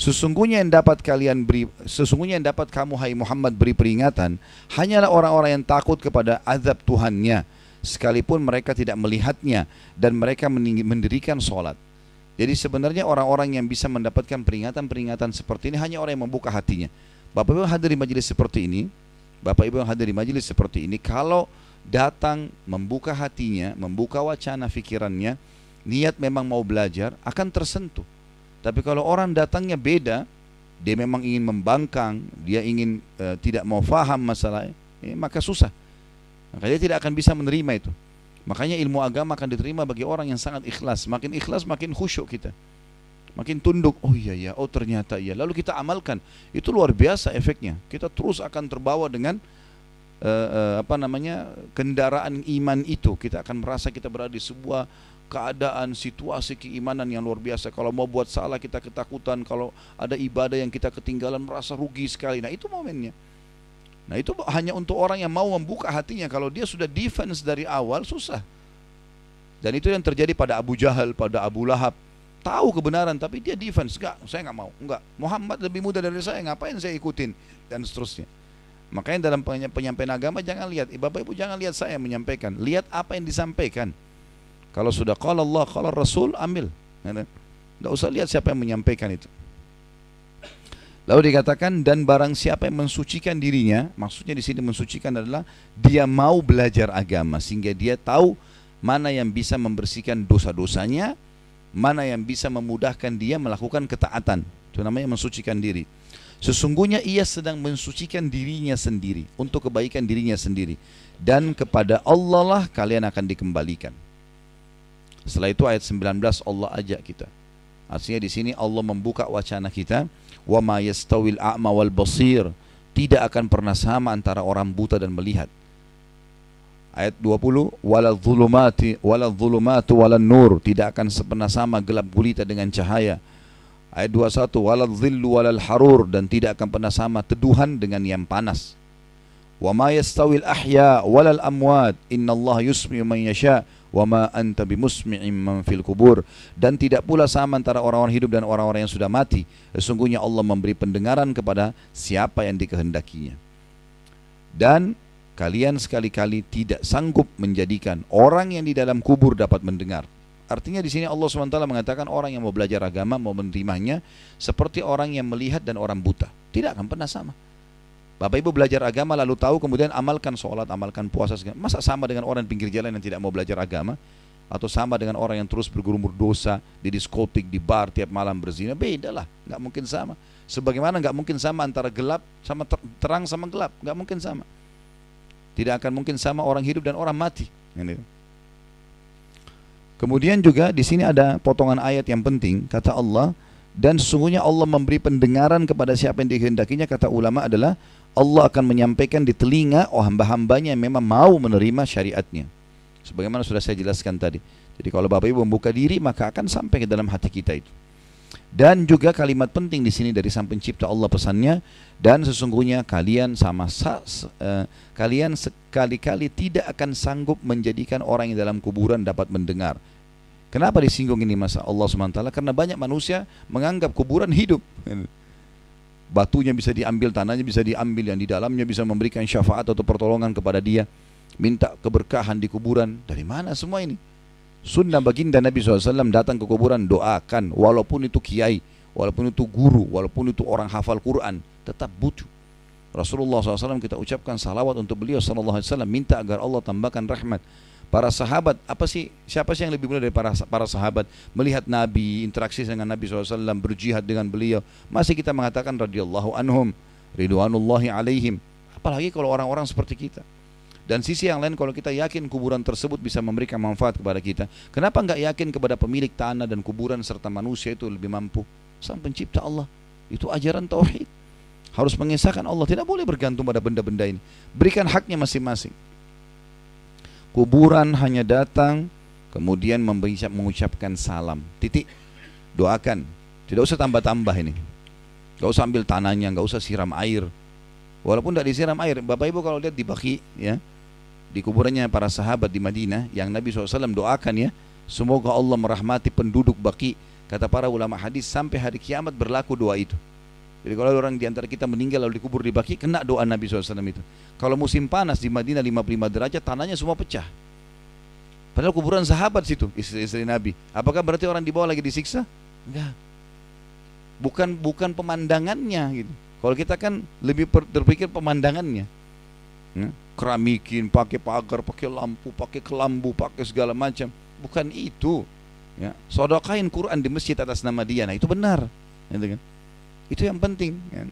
Sesungguhnya yang dapat kalian beri, sesungguhnya yang dapat kamu hai Muhammad beri peringatan hanyalah orang-orang yang takut kepada azab Tuhannya sekalipun mereka tidak melihatnya dan mereka mendirikan sholat. Jadi sebenarnya orang-orang yang bisa mendapatkan peringatan-peringatan seperti ini hanya orang yang membuka hatinya. Bapak Ibu yang hadir di majelis seperti ini, Bapak Ibu yang hadir di majelis seperti ini, kalau datang membuka hatinya, membuka wacana fikirannya, niat memang mau belajar, akan tersentuh. Tapi kalau orang datangnya beda, dia memang ingin membangkang, dia ingin uh, tidak mau faham masalah, eh, maka susah. Maka dia tidak akan bisa menerima itu. Makanya ilmu agama akan diterima bagi orang yang sangat ikhlas. Makin ikhlas makin khusyuk kita. Makin tunduk, oh iya ya, oh ternyata iya. Lalu kita amalkan. Itu luar biasa efeknya. Kita terus akan terbawa dengan uh, uh, apa namanya kendaraan iman itu. Kita akan merasa kita berada di sebuah keadaan, situasi keimanan yang luar biasa. Kalau mau buat salah kita ketakutan, kalau ada ibadah yang kita ketinggalan merasa rugi sekali. Nah itu momennya. Nah itu hanya untuk orang yang mau membuka hatinya. Kalau dia sudah defense dari awal susah. Dan itu yang terjadi pada Abu Jahal, pada Abu Lahab. Tahu kebenaran tapi dia defense. Enggak, saya enggak mau. Enggak. Muhammad lebih muda dari saya, ngapain saya ikutin? Dan seterusnya. Makanya dalam penyampaian agama jangan lihat, Bapak Ibu jangan lihat saya menyampaikan. Lihat apa yang disampaikan. Kalau sudah kalau Allah, kalau Rasul, ambil. Tidak usah lihat siapa yang menyampaikan itu. Lalu dikatakan dan barang siapa yang mensucikan dirinya, maksudnya di sini mensucikan adalah dia mau belajar agama sehingga dia tahu mana yang bisa membersihkan dosa-dosanya, mana yang bisa memudahkan dia melakukan ketaatan. Itu namanya mensucikan diri. Sesungguhnya ia sedang mensucikan dirinya sendiri untuk kebaikan dirinya sendiri dan kepada Allah lah kalian akan dikembalikan. Setelah itu ayat 19 Allah ajak kita. Artinya di sini Allah membuka wacana kita, wa ma yastawil a'ma wal basir. Tidak akan pernah sama antara orang buta dan melihat. Ayat 20, wala dhulumati wala dhulumatu wala nur, tidak akan pernah sama gelap gulita dengan cahaya. Ayat 21, wala dhillu wala harur dan tidak akan pernah sama teduhan dengan yang panas. Wa ma yastawil ahya wal amwat, innallaha yusmi'u man yasha' wa ma anta bimusmi'in man fil kubur dan tidak pula sama antara orang-orang hidup dan orang-orang yang sudah mati sesungguhnya Allah memberi pendengaran kepada siapa yang dikehendakinya dan kalian sekali-kali tidak sanggup menjadikan orang yang di dalam kubur dapat mendengar Artinya di sini Allah SWT mengatakan orang yang mau belajar agama, mau menerimanya, seperti orang yang melihat dan orang buta. Tidak akan pernah sama. Bapak Ibu belajar agama lalu tahu kemudian amalkan sholat, amalkan puasa. Masa sama dengan orang pinggir jalan yang tidak mau belajar agama? Atau sama dengan orang yang terus bergurumur dosa di diskotik, di bar tiap malam berzina? Beda lah, nggak mungkin sama. Sebagaimana nggak mungkin sama antara gelap sama terang sama gelap, nggak mungkin sama. Tidak akan mungkin sama orang hidup dan orang mati. Kemudian juga di sini ada potongan ayat yang penting, kata Allah, dan sesungguhnya Allah memberi pendengaran kepada siapa yang dikehendakinya kata ulama adalah Allah akan menyampaikan di telinga oh hamba-hambanya yang memang mau menerima syariatnya. Sebagaimana sudah saya jelaskan tadi. Jadi kalau Bapak Ibu membuka diri maka akan sampai ke dalam hati kita itu. Dan juga kalimat penting di sini dari sang pencipta Allah pesannya dan sesungguhnya kalian sama sa, uh, kalian sekali-kali tidak akan sanggup menjadikan orang yang dalam kuburan dapat mendengar. Kenapa disinggung ini masa Allah SWT? Karena banyak manusia menganggap kuburan hidup batunya bisa diambil, tanahnya bisa diambil, yang di dalamnya bisa memberikan syafaat atau pertolongan kepada dia, minta keberkahan di kuburan. Dari mana semua ini? Sunnah baginda Nabi SAW datang ke kuburan doakan, walaupun itu kiai, walaupun itu guru, walaupun itu orang hafal Quran, tetap butuh. Rasulullah SAW kita ucapkan salawat untuk beliau SAW minta agar Allah tambahkan rahmat para sahabat apa sih siapa sih yang lebih mulia dari para para sahabat? Melihat Nabi interaksi dengan Nabi SAW berjihad dengan beliau. Masih kita mengatakan radhiyallahu anhum ridwanullahi alaihim. Apalagi kalau orang-orang seperti kita. Dan sisi yang lain kalau kita yakin kuburan tersebut bisa memberikan manfaat kepada kita. Kenapa nggak yakin kepada pemilik tanah dan kuburan serta manusia itu lebih mampu? Sang pencipta Allah. Itu ajaran tauhid. Harus mengesahkan Allah. Tidak boleh bergantung pada benda-benda ini. Berikan haknya masing-masing Kuburan hanya datang kemudian mengucapkan salam. Titik. Doakan. Tidak usah tambah-tambah ini. Gak usah ambil tanahnya, gak usah siram air. Walaupun tidak disiram air, Bapak Ibu kalau lihat di Baki, ya, di kuburannya para sahabat di Madinah, yang Nabi SAW doakan ya, semoga Allah merahmati penduduk Baki Kata para ulama hadis sampai hari kiamat berlaku doa itu. Jadi kalau orang di antara kita meninggal lalu dikubur di baki, kena doa Nabi SAW itu. Kalau musim panas di Madinah 55 derajat, tanahnya semua pecah. Padahal kuburan sahabat situ, istri-istri Nabi. Apakah berarti orang di bawah lagi disiksa? Enggak. Bukan bukan pemandangannya gitu. Kalau kita kan lebih terpikir pemandangannya. Ya, keramikin, pakai pagar, pakai lampu, pakai kelambu, pakai segala macam. Bukan itu. Ya, sodokain Quran di masjid atas nama dia. Nah, itu benar. Gitu kan? Itu yang penting. Ya.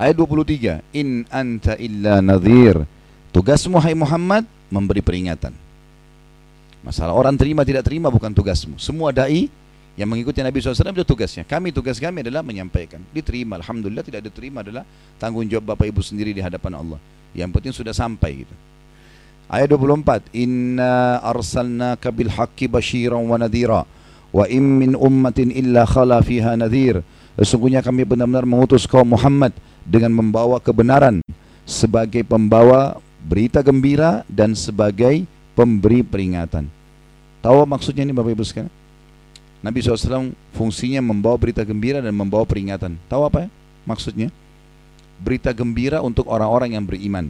Ayat 23. In anta illa nadhir. Tugasmu hai Muhammad memberi peringatan. Masalah orang terima tidak terima bukan tugasmu. Semua dai yang mengikuti Nabi SAW itu tugasnya. Kami tugas kami adalah menyampaikan. Diterima, Alhamdulillah tidak diterima adalah tanggung jawab Bapak Ibu sendiri di hadapan Allah. Yang penting sudah sampai gitu. Ayat 24. Inna arsalnaka bil haqqi basyiran wa nadhira wa im min ummatin illa khala fiha nadhir. Sesungguhnya kami benar-benar mengutus kaum Muhammad dengan membawa kebenaran sebagai pembawa berita gembira dan sebagai pemberi peringatan. Tahu maksudnya ini Bapak Ibu sekalian? Nabi SAW fungsinya membawa berita gembira dan membawa peringatan. Tahu apa ya? Maksudnya? Berita gembira untuk orang-orang yang beriman.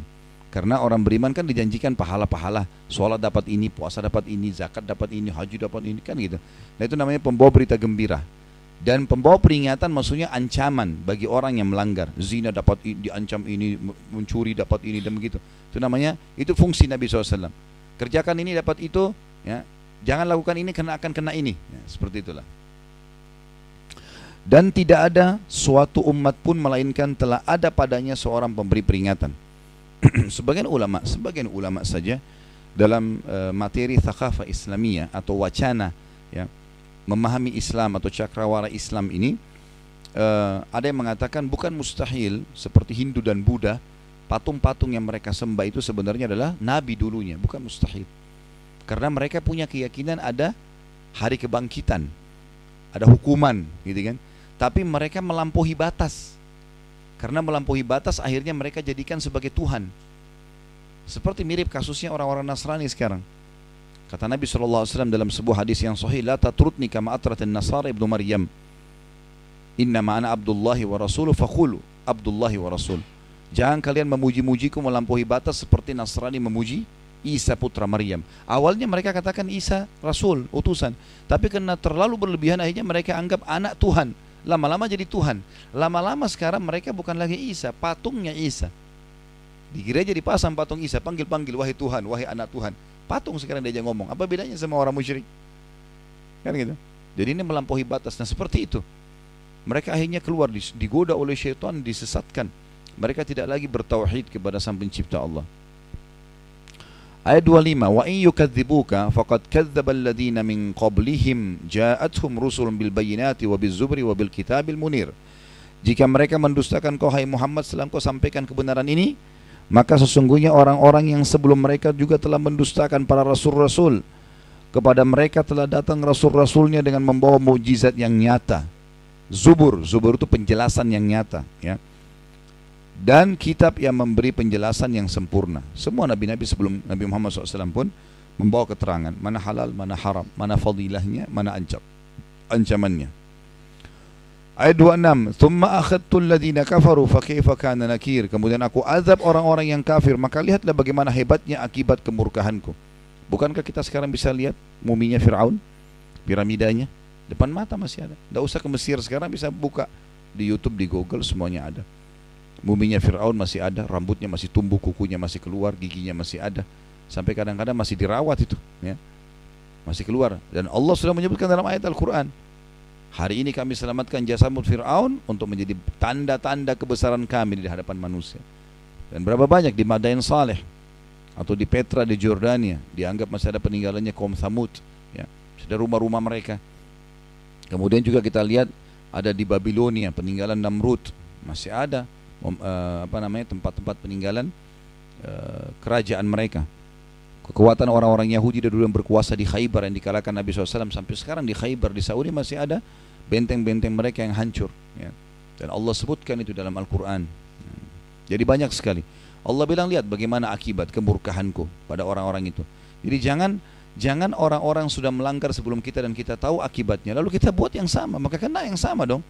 Karena orang beriman kan dijanjikan pahala-pahala. Sholat dapat ini, puasa dapat ini, zakat dapat ini, haji dapat ini, kan gitu. Nah itu namanya pembawa berita gembira. Dan pembawa peringatan maksudnya ancaman bagi orang yang melanggar. Zina dapat diancam ini, mencuri dapat ini dan begitu. Itu namanya itu fungsi Nabi SAW. Kerjakan ini dapat itu, ya. Jangan lakukan ini karena akan kena ini. Ya, seperti itulah. Dan tidak ada suatu umat pun melainkan telah ada padanya seorang pemberi peringatan. sebagian ulama, sebagian ulama saja dalam uh, materi thaqafah Islamiyah atau wacana ya memahami Islam atau cakrawala Islam ini uh, ada yang mengatakan bukan mustahil seperti Hindu dan Buddha patung-patung yang mereka sembah itu sebenarnya adalah nabi dulunya bukan mustahil. Karena mereka punya keyakinan ada hari kebangkitan ada hukuman gitu kan. Tapi mereka melampaui batas karena melampaui batas akhirnya mereka jadikan sebagai Tuhan seperti mirip kasusnya orang-orang Nasrani sekarang Kata Nabi SAW dalam sebuah hadis yang sahih, La tatrutni kama atratin Nasara ibnu Maryam. Inna ma'ana Abdullahi wa Rasuluh fakhulu Abdullahi wa Rasul. Jangan kalian memuji-mujiku melampaui batas seperti Nasrani memuji Isa putra Maryam. Awalnya mereka katakan Isa Rasul, utusan. Tapi karena terlalu berlebihan akhirnya mereka anggap anak Tuhan. Lama-lama jadi Tuhan. Lama-lama sekarang mereka bukan lagi Isa, patungnya Isa. Di gereja dipasang patung Isa, panggil-panggil, wahai Tuhan, wahai anak Tuhan. Patung sekarang diajak ngomong. Apa bedanya sama orang musyrik? Kan gitu. Jadi ini melampaui batas. Nah seperti itu. Mereka akhirnya keluar digoda oleh syaitan, disesatkan. Mereka tidak lagi bertauhid kepada Sang Pencipta Allah. Ayat 25, wa in yukadzibuka faqad kadzdzaba alladziina min qablihim ja'atuhum rusulun bil bayyinati wa biz zubri wa bil kitabil munir. Jika mereka mendustakan kau hai Muhammad setelah kau sampaikan kebenaran ini, maka sesungguhnya orang-orang yang sebelum mereka juga telah mendustakan para rasul-rasul. Kepada mereka telah datang rasul-rasulnya dengan membawa mujizat yang nyata. Zubur, zubur itu penjelasan yang nyata. Ya. Dan kitab yang memberi penjelasan yang sempurna. Semua nabi-nabi sebelum Nabi Muhammad SAW pun membawa keterangan. Mana halal, mana haram, mana fadilahnya, mana ancam, ancamannya. Ayat 26, "Tsumma akhadtu alladziina kafaru fa kaifa kana nakir?" Kemudian aku azab orang-orang yang kafir, maka lihatlah bagaimana hebatnya akibat kemurkahanku. Bukankah kita sekarang bisa lihat muminya Firaun, piramidanya depan mata masih ada. Tidak usah ke Mesir sekarang bisa buka di YouTube, di Google semuanya ada. Muminya Firaun masih ada, rambutnya masih tumbuh, kukunya masih keluar, giginya masih ada. Sampai kadang-kadang masih dirawat itu, ya. Masih keluar dan Allah sudah menyebutkan dalam ayat Al-Qur'an, Hari ini kami selamatkan jasamut Fir'aun untuk menjadi tanda-tanda kebesaran kami di hadapan manusia. Dan berapa banyak di Madain Saleh atau di Petra di Jordania dianggap masih ada peninggalannya kaum Thamud ya sudah rumah-rumah mereka kemudian juga kita lihat ada di Babilonia peninggalan Namrud masih ada uh, apa namanya tempat-tempat peninggalan uh, kerajaan mereka kekuatan orang-orang Yahudi dulu yang berkuasa di Khaybar yang dikalahkan Nabi SAW sampai sekarang di Khaybar di Saudi masih ada benteng-benteng mereka yang hancur ya. dan Allah sebutkan itu dalam Al-Quran jadi banyak sekali Allah bilang lihat bagaimana akibat kemurkahanku pada orang-orang itu jadi jangan Jangan orang-orang sudah melanggar sebelum kita dan kita tahu akibatnya, lalu kita buat yang sama, maka kena yang sama dong.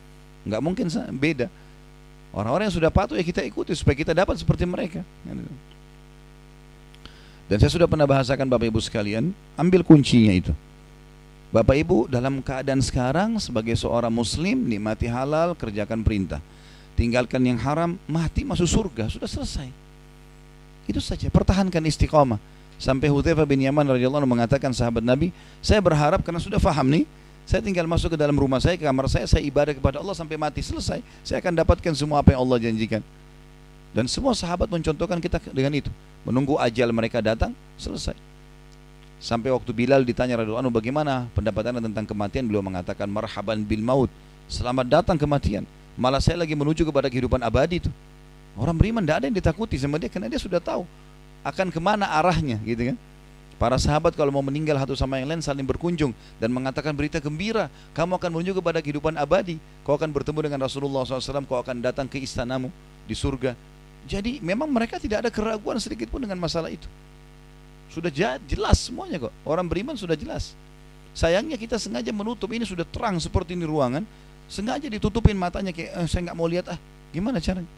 Nggak mungkin beda. Orang-orang yang sudah patuh ya kita ikuti supaya kita dapat seperti mereka. Dan saya sudah pernah bahasakan Bapak Ibu sekalian, ambil kuncinya itu. Bapak Ibu dalam keadaan sekarang sebagai seorang muslim nikmati halal, kerjakan perintah. Tinggalkan yang haram, mati masuk surga, sudah selesai. Itu saja, pertahankan istiqamah. Sampai Hudzaifah bin Yaman radhiyallahu mengatakan sahabat Nabi, saya berharap karena sudah faham nih, saya tinggal masuk ke dalam rumah saya, ke kamar saya, saya ibadah kepada Allah sampai mati selesai. Saya akan dapatkan semua apa yang Allah janjikan. Dan semua sahabat mencontohkan kita dengan itu. Menunggu ajal mereka datang, selesai. Sampai waktu Bilal ditanya radhiyallahu anhu bagaimana pendapat anda tentang kematian, beliau mengatakan marhaban bil maut. Selamat datang kematian. Malah saya lagi menuju kepada kehidupan abadi itu. Orang beriman tidak ada yang ditakuti sama dia karena dia sudah tahu akan ke mana arahnya gitu kan Para sahabat kalau mau meninggal satu sama yang lain saling berkunjung dan mengatakan berita gembira, kamu akan menuju kepada kehidupan abadi. Kau akan bertemu dengan Rasulullah SAW, kau akan datang ke istanamu di surga. Jadi memang mereka tidak ada keraguan sedikit pun dengan masalah itu. Sudah jelas semuanya kok. Orang beriman sudah jelas. Sayangnya kita sengaja menutup ini sudah terang seperti ini ruangan, sengaja ditutupin matanya kayak eh, saya nggak mau lihat ah. Gimana caranya?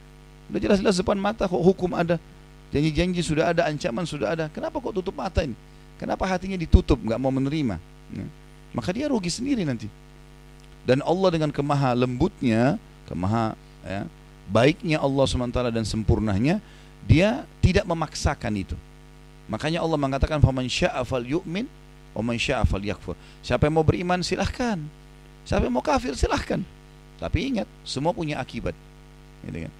Udah jelas-jelas depan mata kok hukum ada. Janji-janji sudah ada, ancaman sudah ada. Kenapa kok tutup mata ini? Kenapa hatinya ditutup, nggak mau menerima? Ya. Maka dia rugi sendiri nanti. Dan Allah dengan kemaha lembutnya, kemaha ya, baiknya Allah SWT dan sempurnanya, dia tidak memaksakan itu. Makanya Allah mengatakan faman syaa yu'min wa man yakfur. Siapa yang mau beriman silahkan. Siapa yang mau kafir silahkan. Tapi ingat, semua punya akibat. Gitu kan?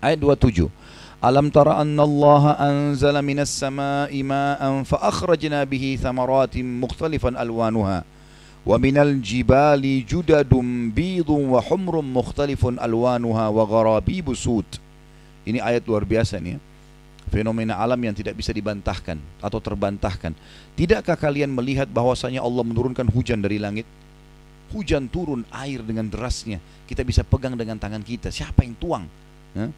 Ayat 27. ألم تر أن الله أنزل من السماء ماء فأخرجنا به ثمرات مختلفا ألوانها ومن الجبال جدد بيض وحمر مختلف ألوانها وغرابيب سود Ini ayat luar biasa nih ya. Fenomena alam yang tidak bisa dibantahkan atau terbantahkan. Tidakkah kalian melihat bahwasanya Allah menurunkan hujan dari langit? Hujan turun air dengan derasnya. Kita bisa pegang dengan tangan kita. Siapa yang tuang? Hah?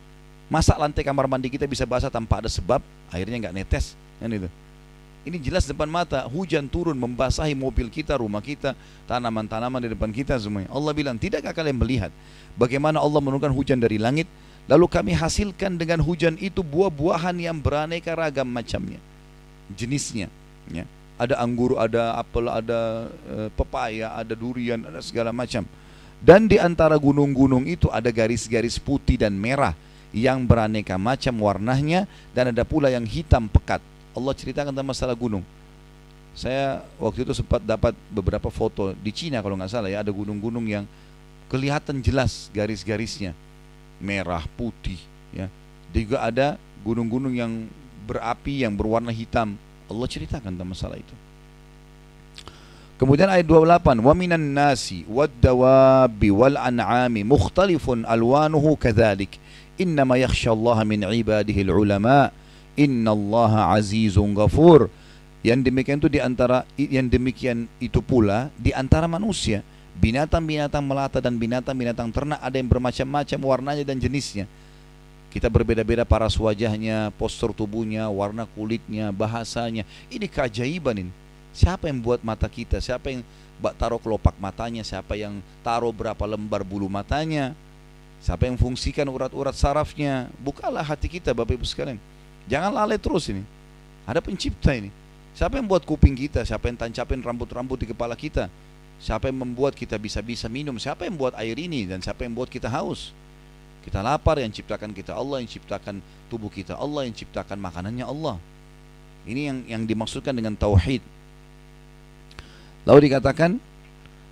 Masa lantai kamar mandi kita bisa basah tanpa ada sebab, airnya nggak netes, kan itu. Ini jelas depan mata, hujan turun membasahi mobil kita, rumah kita, tanaman-tanaman di depan kita semuanya. Allah bilang, tidakkah kalian melihat bagaimana Allah menurunkan hujan dari langit, lalu kami hasilkan dengan hujan itu buah-buahan yang beraneka ragam macamnya, jenisnya. Ya. Ada anggur, ada apel, ada e, pepaya, ada durian, ada segala macam. Dan di antara gunung-gunung itu ada garis-garis putih dan merah yang beraneka macam warnanya dan ada pula yang hitam pekat. Allah ceritakan tentang masalah gunung. Saya waktu itu sempat dapat beberapa foto di Cina kalau nggak salah ya ada gunung-gunung yang kelihatan jelas garis-garisnya merah putih ya. Dan juga ada gunung-gunung yang berapi yang berwarna hitam. Allah ceritakan tentang masalah itu. Kemudian ayat 28, "Wa minan nasi wad dawabi wal an'ami mukhtalifun alwanuhu kadzalik." Innama yakhshallaha min ibadihi ulama innallaha azizun ghafur yang demikian itu di antara yang demikian itu pula di antara manusia binatang-binatang melata dan binatang-binatang ternak ada yang bermacam-macam warnanya dan jenisnya kita berbeda-beda paras wajahnya, postur tubuhnya, warna kulitnya, bahasanya. Ini keajaiban ini. Siapa yang buat mata kita? Siapa yang taruh kelopak matanya? Siapa yang taruh berapa lembar bulu matanya? Siapa yang fungsikan urat-urat sarafnya? Bukalah hati kita Bapak Ibu sekalian. Jangan lalai terus ini. Ada pencipta ini. Siapa yang buat kuping kita? Siapa yang tancapin rambut-rambut di kepala kita? Siapa yang membuat kita bisa-bisa minum? Siapa yang buat air ini? Dan siapa yang buat kita haus? Kita lapar yang ciptakan kita Allah, yang ciptakan tubuh kita Allah, yang ciptakan makanannya Allah. Ini yang yang dimaksudkan dengan tauhid. Lalu dikatakan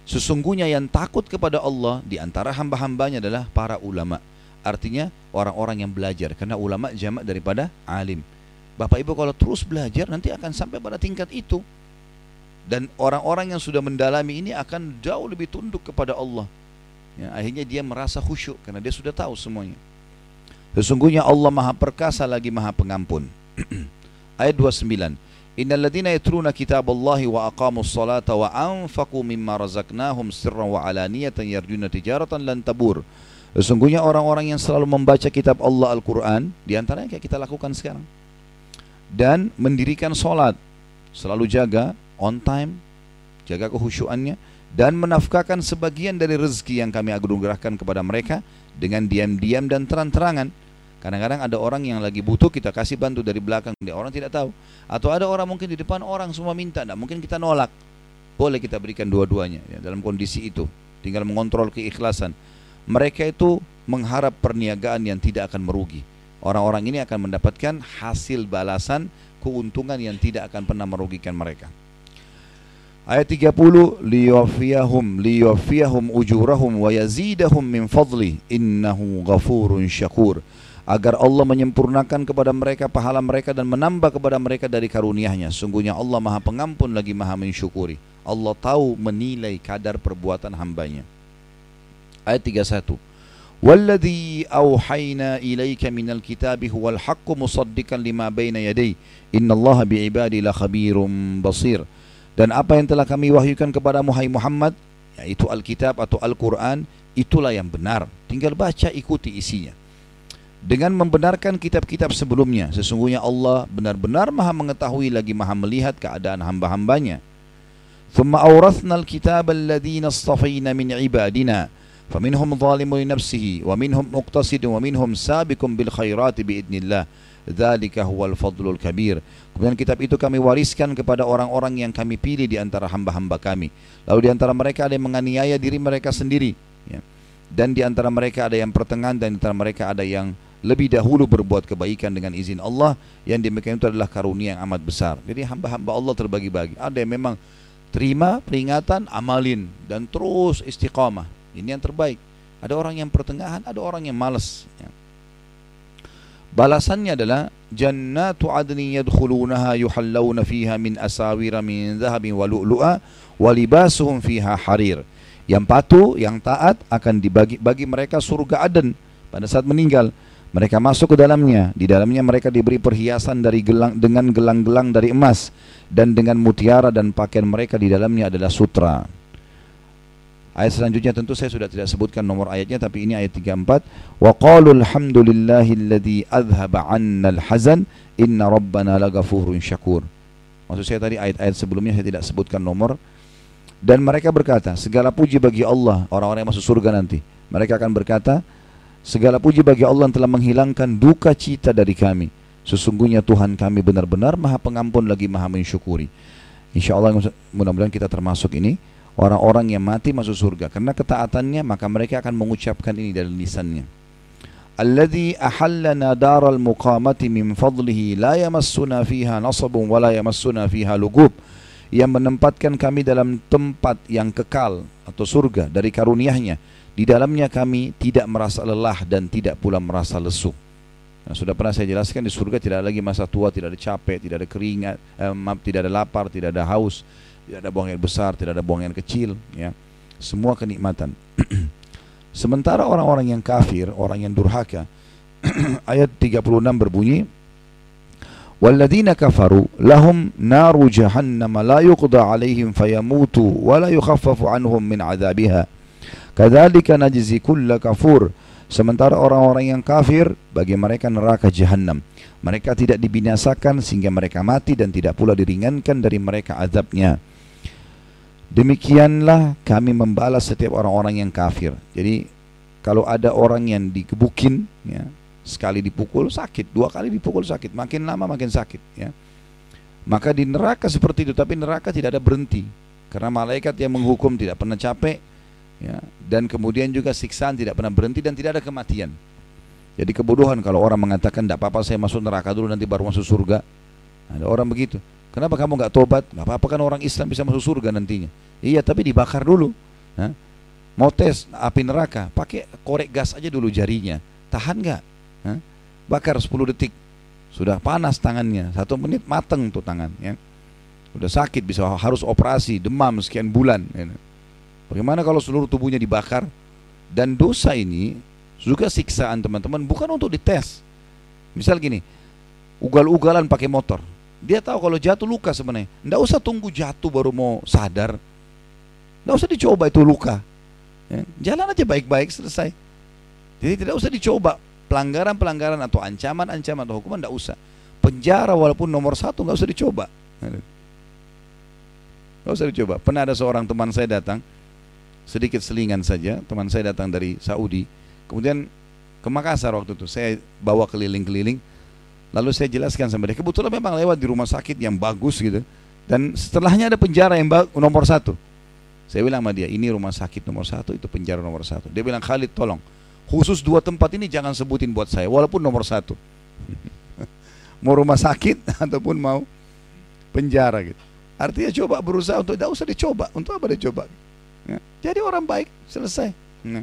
Sesungguhnya yang takut kepada Allah di antara hamba-hambanya adalah para ulama. Artinya orang-orang yang belajar karena ulama jamak daripada alim. Bapak Ibu kalau terus belajar nanti akan sampai pada tingkat itu. Dan orang-orang yang sudah mendalami ini akan jauh lebih tunduk kepada Allah. Ya, akhirnya dia merasa khusyuk karena dia sudah tahu semuanya. Sesungguhnya Allah Maha Perkasa lagi Maha Pengampun. Ayat 29. Innal ladzina yatruna wa aqamus salata wa anfaqu mimma razaqnahum sirran wa alaniyatan yarjuna tijaratan lan tabur. Sesungguhnya orang-orang yang selalu membaca kitab Allah Al-Quran Di antaranya kayak kita lakukan sekarang Dan mendirikan solat selalu jaga on time, jaga kehusuannya dan menafkahkan sebagian dari rezeki yang kami anugerahkan kepada mereka dengan diam-diam dan terang-terangan. Kadang-kadang ada orang yang lagi butuh kita kasih bantu dari belakang dia orang tidak tahu. Atau ada orang mungkin di depan orang semua minta, tidak mungkin kita nolak. Boleh kita berikan dua-duanya ya, dalam kondisi itu. Tinggal mengontrol keikhlasan. Mereka itu mengharap perniagaan yang tidak akan merugi. Orang-orang ini akan mendapatkan hasil balasan keuntungan yang tidak akan pernah merugikan mereka. Ayat 30 liyawfiyahum liyawfiyahum ujurahum wa yazidahum min fadli innahu ghafurun syakur agar Allah menyempurnakan kepada mereka pahala mereka dan menambah kepada mereka dari karunia-Nya. Sungguhnya Allah Maha Pengampun lagi Maha Mensyukuri. Allah tahu menilai kadar perbuatan hambanya. Ayat 31. Walladhi awhayna ilayka minal kitabi huwal haqqu musaddiqan lima baina yadayhi. Innallaha bi'ibadi la khabirum basir. Dan apa yang telah kami wahyukan kepada Muhammad yaitu Alkitab atau Al-Quran itulah yang benar tinggal baca ikuti isinya Dengan membenarkan kitab-kitab sebelumnya, sesungguhnya Allah benar-benar maha mengetahui lagi maha melihat keadaan hamba-hambanya. ثم أورثنا الكتاب الذين اصطفينا من عبادنا فمنهم ظالم لنفسه ومنهم مقتصد ومنهم سابق بالخيرات بإذن الله ذلك هو الفضل الكبير Kemudian kitab itu kami wariskan kepada orang-orang yang kami pilih di antara hamba-hamba kami. Lalu di antara mereka ada yang menganiaya diri mereka sendiri. Ya. Dan di antara mereka ada yang pertengahan dan di antara mereka ada yang lebih dahulu berbuat kebaikan dengan izin Allah. Yang demikian itu adalah karunia yang amat besar. Jadi hamba-hamba Allah terbagi-bagi. Ada yang memang terima peringatan, amalin. Dan terus istiqamah. Ini yang terbaik. Ada orang yang pertengahan, ada orang yang malas. Ya. Balasannya adalah jannatu adni yadkhulunaha yuhallawna fiha min asawira min dhahabin wa lu'lu'a wa fiha harir. Yang patuh, yang taat akan dibagi bagi mereka surga Aden pada saat meninggal. Mereka masuk ke dalamnya. Di dalamnya mereka diberi perhiasan dari gelang dengan gelang-gelang dari emas dan dengan mutiara dan pakaian mereka di dalamnya adalah sutra. Ayat selanjutnya tentu saya sudah tidak sebutkan nomor ayatnya tapi ini ayat 34. Wa qalu alhamdulillahilladzi adhhaba 'anna al-hazan inna rabbana laghafurun syakur. Maksud saya tadi ayat-ayat sebelumnya saya tidak sebutkan nomor dan mereka berkata, segala puji bagi Allah, orang-orang yang masuk surga nanti. Mereka akan berkata, segala puji bagi Allah yang telah menghilangkan duka cita dari kami. Sesungguhnya Tuhan kami benar-benar maha pengampun lagi maha mensyukuri. Insya Allah mudah-mudahan kita termasuk ini orang-orang yang mati masuk surga karena ketaatannya maka mereka akan mengucapkan ini dari lisannya alladhi ahallana daral muqamati min fadlihi la yamassuna fiha nasabun wa la yamassuna fiha lugub yang menempatkan kami dalam tempat yang kekal atau surga dari karunia-Nya di dalamnya kami tidak merasa lelah dan tidak pula merasa lesu Nah, sudah pernah saya jelaskan di surga tidak ada lagi masa tua, tidak ada capek, tidak ada keringat, eh, maaf, tidak ada lapar, tidak ada haus, tidak ada buang air besar, tidak ada buang air kecil, ya. Semua kenikmatan. Sementara orang-orang yang kafir, orang yang durhaka, ayat 36 berbunyi, والذين كفروا لهم نار جهنم لا يقضى عليهم فيموتوا ولا يخفف عنهم من عذابها Kadzalika najzi kulla kafur. Sementara orang-orang yang kafir bagi mereka neraka jahanam. Mereka tidak dibinasakan sehingga mereka mati dan tidak pula diringankan dari mereka azabnya. Demikianlah kami membalas setiap orang-orang yang kafir. Jadi kalau ada orang yang dikebukin ya, sekali dipukul sakit, dua kali dipukul sakit, makin lama makin sakit ya. Maka di neraka seperti itu, tapi neraka tidak ada berhenti. Karena malaikat yang menghukum tidak pernah capek, ya, dan kemudian juga siksaan tidak pernah berhenti dan tidak ada kematian. Jadi kebodohan kalau orang mengatakan tidak apa-apa saya masuk neraka dulu nanti baru masuk surga. Ada orang begitu. Kenapa kamu nggak tobat? Nggak apa-apa kan orang Islam bisa masuk surga nantinya. Iya, tapi dibakar dulu. Hah? Mau tes api neraka, pakai korek gas aja dulu jarinya. Tahan nggak? Bakar 10 detik. Sudah panas tangannya, satu menit mateng tuh tangan. Ya. Udah sakit, bisa harus operasi, demam sekian bulan. Ya. Bagaimana kalau seluruh tubuhnya dibakar? Dan dosa ini juga siksaan teman-teman bukan untuk dites. Misal gini, ugal-ugalan pakai motor dia tahu kalau jatuh luka sebenarnya. Tidak usah tunggu jatuh baru mau sadar. Tidak usah dicoba itu luka. Ya, jalan aja baik-baik selesai. Jadi tidak usah dicoba pelanggaran-pelanggaran atau ancaman-ancaman atau hukuman tidak usah. Penjara walaupun nomor satu nggak usah dicoba. Gak usah dicoba. Pernah ada seorang teman saya datang, sedikit selingan saja, teman saya datang dari Saudi, kemudian ke Makassar waktu itu, saya bawa keliling-keliling, lalu saya jelaskan sama dia, kebetulan memang lewat di rumah sakit yang bagus gitu, dan setelahnya ada penjara yang nomor satu. Saya bilang sama dia, ini rumah sakit nomor satu, itu penjara nomor satu. Dia bilang, Khalid tolong, khusus dua tempat ini jangan sebutin buat saya, walaupun nomor satu. mau rumah sakit ataupun mau penjara gitu. Artinya coba berusaha untuk tidak usah dicoba. Untuk apa dicoba? Ya. Jadi orang baik selesai. Ya.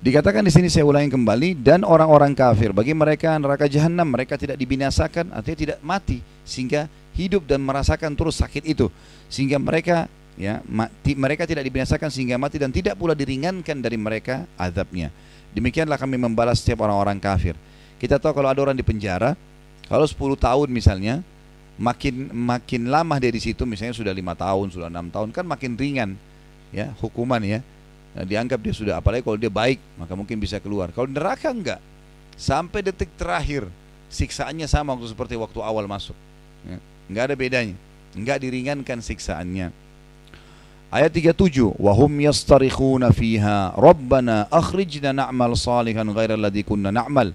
Dikatakan di sini saya ulangi kembali dan orang-orang kafir bagi mereka neraka jahanam mereka tidak dibinasakan artinya tidak mati sehingga hidup dan merasakan terus sakit itu sehingga mereka ya mati, mereka tidak dibinasakan sehingga mati dan tidak pula diringankan dari mereka azabnya. Demikianlah kami membalas setiap orang-orang kafir. Kita tahu kalau ada orang di penjara kalau 10 tahun misalnya makin makin lama dia di situ misalnya sudah lima tahun sudah enam tahun kan makin ringan ya hukuman ya. Nah, dianggap dia sudah apalagi kalau dia baik maka mungkin bisa keluar. Kalau neraka enggak. Sampai detik terakhir siksaannya sama waktu seperti waktu awal masuk ya. enggak ada bedanya. Enggak diringankan siksaannya. Ayat 37 wahum yastarikhuna fiha. Rabbana akhrijna na'mal salihan ghaira alladhi kunna na'mal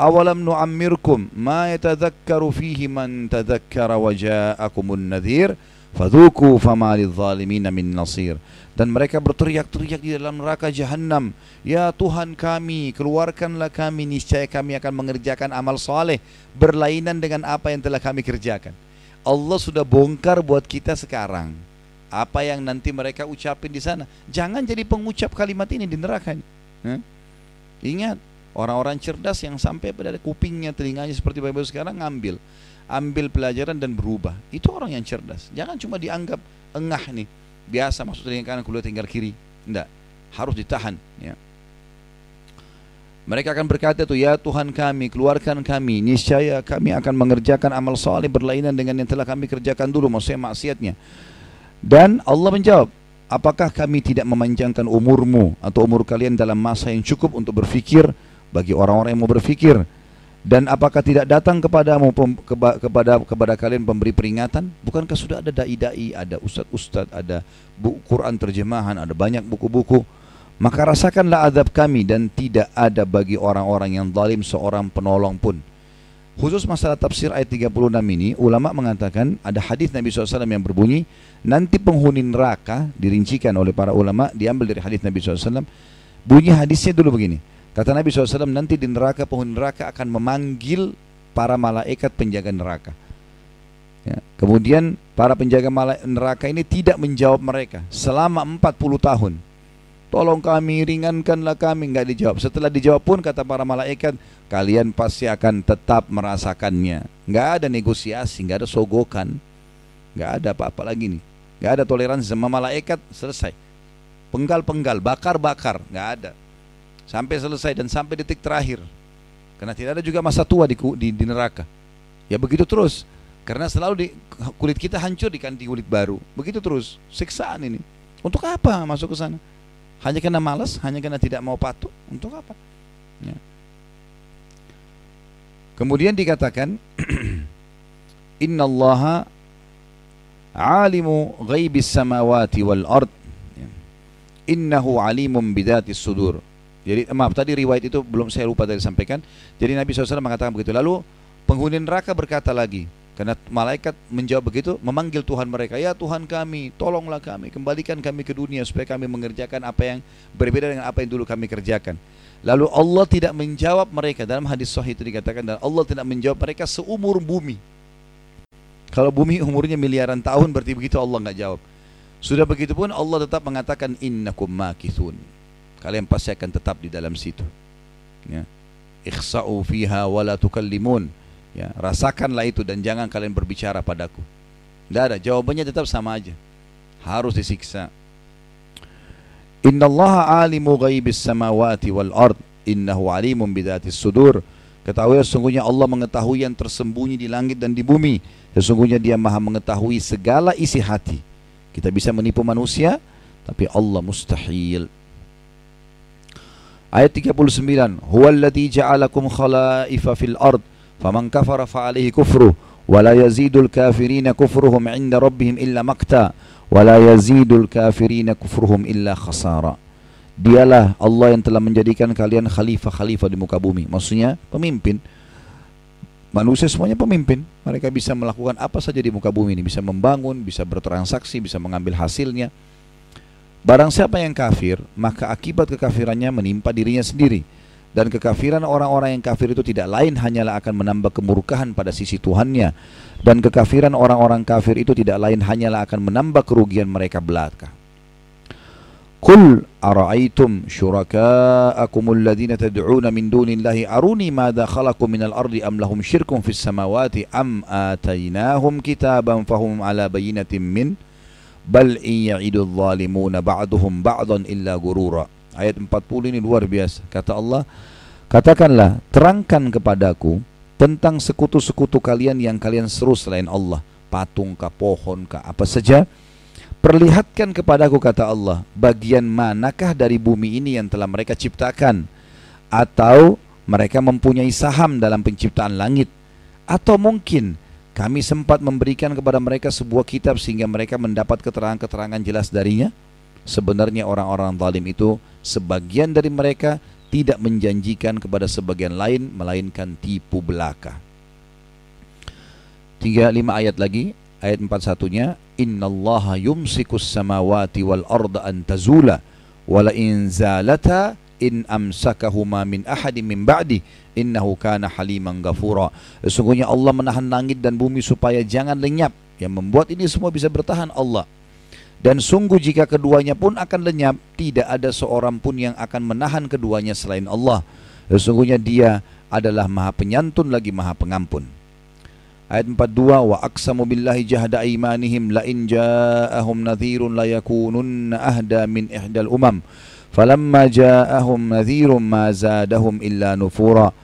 awalam nu'ammirkum ma yatadhakkaru fihi man tadhakkara wa nadhir fadhuku fama lidh-dhalimin min nasir dan mereka berteriak-teriak di dalam neraka jahanam ya Tuhan kami keluarkanlah kami niscaya kami akan mengerjakan amal saleh berlainan dengan apa yang telah kami kerjakan. Allah sudah bongkar buat kita sekarang apa yang nanti mereka ucapin di sana. Jangan jadi pengucap kalimat ini di neraka ingat Orang-orang cerdas yang sampai pada kupingnya, telinganya seperti Bapak sekarang ngambil, ambil pelajaran dan berubah. Itu orang yang cerdas. Jangan cuma dianggap engah nih, biasa masuk telinga kanan keluar tinggal kiri. Tidak, harus ditahan. Ya. Mereka akan berkata tuh, ya Tuhan kami, keluarkan kami, niscaya kami akan mengerjakan amal saleh berlainan dengan yang telah kami kerjakan dulu, maksudnya maksiatnya. Dan Allah menjawab, apakah kami tidak memanjangkan umurmu atau umur kalian dalam masa yang cukup untuk berfikir bagi orang-orang yang mau berfikir. Dan apakah tidak datang kepadamu kepada kepada kalian pemberi peringatan? Bukankah sudah ada dai-dai ada ustad-ustad ada buku Quran terjemahan ada banyak buku-buku? Maka rasakanlah azab kami dan tidak ada bagi orang-orang yang zalim seorang penolong pun. Khusus masalah tafsir ayat 36 ini ulama mengatakan ada hadis Nabi SAW yang berbunyi nanti penghuni neraka dirincikan oleh para ulama diambil dari hadis Nabi SAW bunyi hadisnya dulu begini Kata Nabi SAW nanti di neraka penghuni neraka akan memanggil para malaikat penjaga neraka. Ya. Kemudian para penjaga neraka ini tidak menjawab mereka selama 40 tahun. Tolong kami ringankanlah kami nggak dijawab. Setelah dijawab pun kata para malaikat kalian pasti akan tetap merasakannya. Nggak ada negosiasi, nggak ada sogokan, nggak ada apa-apa lagi nih. Nggak ada toleransi sama malaikat selesai. Penggal-penggal, bakar-bakar, nggak ada sampai selesai dan sampai detik terakhir. Karena tidak ada juga masa tua di, di, di neraka. Ya begitu terus. Karena selalu di, kulit kita hancur diganti kulit baru. Begitu terus. Siksaan ini. Untuk apa masuk ke sana? Hanya karena malas, hanya karena tidak mau patuh. Untuk apa? Ya. Kemudian dikatakan Inna Allah alimu ghaibis samawati wal ard ya. Innahu alimun bidatis sudur jadi maaf tadi riwayat itu belum saya lupa tadi sampaikan. Jadi Nabi SAW mengatakan begitu. Lalu penghuni neraka berkata lagi, karena malaikat menjawab begitu, memanggil Tuhan mereka, ya Tuhan kami, tolonglah kami, kembalikan kami ke dunia supaya kami mengerjakan apa yang berbeda dengan apa yang dulu kami kerjakan. Lalu Allah tidak menjawab mereka dalam hadis sahih itu dikatakan dan Allah tidak menjawab mereka seumur bumi. Kalau bumi umurnya miliaran tahun berarti begitu Allah nggak jawab. Sudah begitu pun Allah tetap mengatakan innakum makithun kalian pasti akan tetap di dalam situ. Ya. Ikhsa'u fiha wa tukallimun. Ya, rasakanlah itu dan jangan kalian berbicara padaku. Tidak ada, jawabannya tetap sama aja. Harus disiksa. Inna Allah alimu ghaibis samawati wal ard. Innahu alimun bidatis sudur. Ketahui sesungguhnya Allah mengetahui yang tersembunyi di langit dan di bumi. Sesungguhnya dia maha mengetahui segala isi hati. Kita bisa menipu manusia, tapi Allah mustahil. Ayat 39, "Huwallazi ja'alakum khala'ifa fil ard, faman kafara fa'alayhi kufru, wa la yazidul kafirina kufruhum 'inda rabbihim illa makta, wa la yazidul kafirina kufruhum illa khasara." Dialah Allah yang telah menjadikan kalian khalifah-khalifah di muka bumi, maksudnya pemimpin. Manusia semuanya pemimpin, mereka bisa melakukan apa saja di muka bumi ini, bisa membangun, bisa bertransaksi, bisa mengambil hasilnya. Barang siapa yang kafir, maka akibat kekafirannya menimpa dirinya sendiri. Dan kekafiran orang-orang yang kafir itu tidak lain hanyalah akan menambah kemurkahan pada sisi Tuhannya. Dan kekafiran orang-orang kafir itu tidak lain hanyalah akan menambah kerugian mereka belaka. Qul ara'aytum syuraka'akum alladhina tad'una min dunillahi aruni madha khalaqu minal ardi am lahum syirkun fis samawati am atainahum kitaban fahum ala bayinatin min bal in ya'idu zalimuna ba'duhum ba'dan illa gurura Ayat 40 ini luar biasa. Kata Allah, katakanlah, terangkan kepadaku tentang sekutu-sekutu kalian yang kalian seru selain Allah. Patung kah, pohon kah, apa saja. Perlihatkan kepadaku kata Allah, bagian manakah dari bumi ini yang telah mereka ciptakan? Atau mereka mempunyai saham dalam penciptaan langit? Atau mungkin kami sempat memberikan kepada mereka sebuah kitab sehingga mereka mendapat keterangan-keterangan jelas darinya? Sebenarnya orang-orang zalim itu sebagian dari mereka tidak menjanjikan kepada sebagian lain melainkan tipu belaka. Tiga lima ayat lagi, ayat empat satunya, Inna Allah yumsikus samawati wal arda an tazula, wala zalata in amsakahuma min ahadin min ba'di innahu kana haliman ghafura. Sesungguhnya Allah menahan langit dan bumi supaya jangan lenyap. Yang membuat ini semua bisa bertahan Allah. Dan sungguh jika keduanya pun akan lenyap, tidak ada seorang pun yang akan menahan keduanya selain Allah. Sesungguhnya dia adalah maha penyantun lagi maha pengampun. Ayat 42 wa aqsamu billahi jahda imanihim la in ja'ahum nadhirun la yakununna ahda min ihdal umam. Falamma ja'ahum nadhirun ma zadahum illa nufura.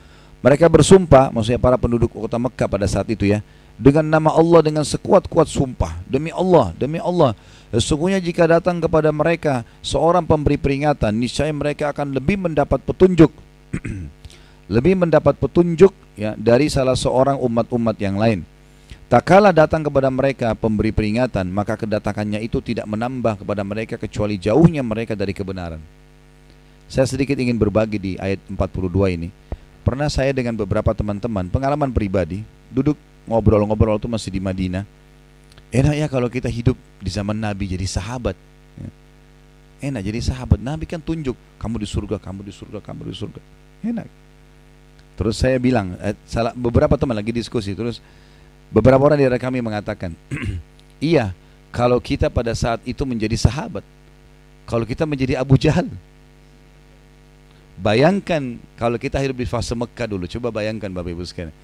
Mereka bersumpah, maksudnya para penduduk kota Mekah pada saat itu ya, dengan nama Allah dengan sekuat-kuat sumpah. Demi Allah, demi Allah, Sesungguhnya jika datang kepada mereka seorang pemberi peringatan, niscaya mereka akan lebih mendapat petunjuk, lebih mendapat petunjuk ya dari salah seorang umat-umat yang lain. Tak kala datang kepada mereka pemberi peringatan, maka kedatangannya itu tidak menambah kepada mereka kecuali jauhnya mereka dari kebenaran. Saya sedikit ingin berbagi di ayat 42 ini. Pernah saya dengan beberapa teman-teman, pengalaman pribadi, duduk ngobrol-ngobrol itu masih di Madinah Enak ya kalau kita hidup di zaman Nabi jadi sahabat. Ya. Enak jadi sahabat. Nabi kan tunjuk kamu di surga, kamu di surga, kamu di surga. Enak. Terus saya bilang, eh, salah beberapa teman lagi diskusi. Terus beberapa orang di kami mengatakan, iya kalau kita pada saat itu menjadi sahabat, kalau kita menjadi Abu Jahal, bayangkan kalau kita hidup di fase Mekah dulu. Coba bayangkan Bapak Ibu sekalian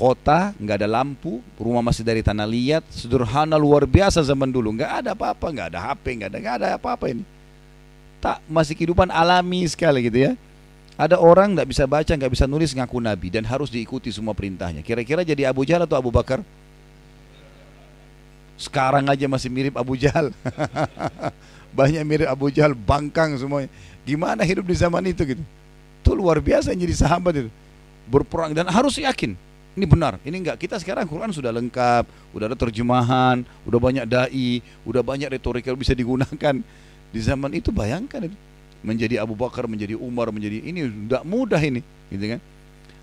kota, nggak ada lampu, rumah masih dari tanah liat, sederhana luar biasa zaman dulu, nggak ada apa-apa, nggak ada HP, nggak ada nggak ada apa-apa ini. Tak masih kehidupan alami sekali gitu ya. Ada orang nggak bisa baca, nggak bisa nulis ngaku nabi dan harus diikuti semua perintahnya. Kira-kira jadi Abu Jahal atau Abu Bakar? Sekarang aja masih mirip Abu Jahal. Banyak mirip Abu Jahal, bangkang semuanya. Gimana hidup di zaman itu gitu? Itu luar biasa jadi sahabat itu. Berperang dan harus yakin ini benar, ini enggak. Kita sekarang Quran sudah lengkap, udah ada terjemahan, udah banyak dai, udah banyak retorika bisa digunakan. Di zaman itu bayangkan itu. Menjadi Abu Bakar, menjadi Umar, menjadi ini tidak mudah ini, gitu kan?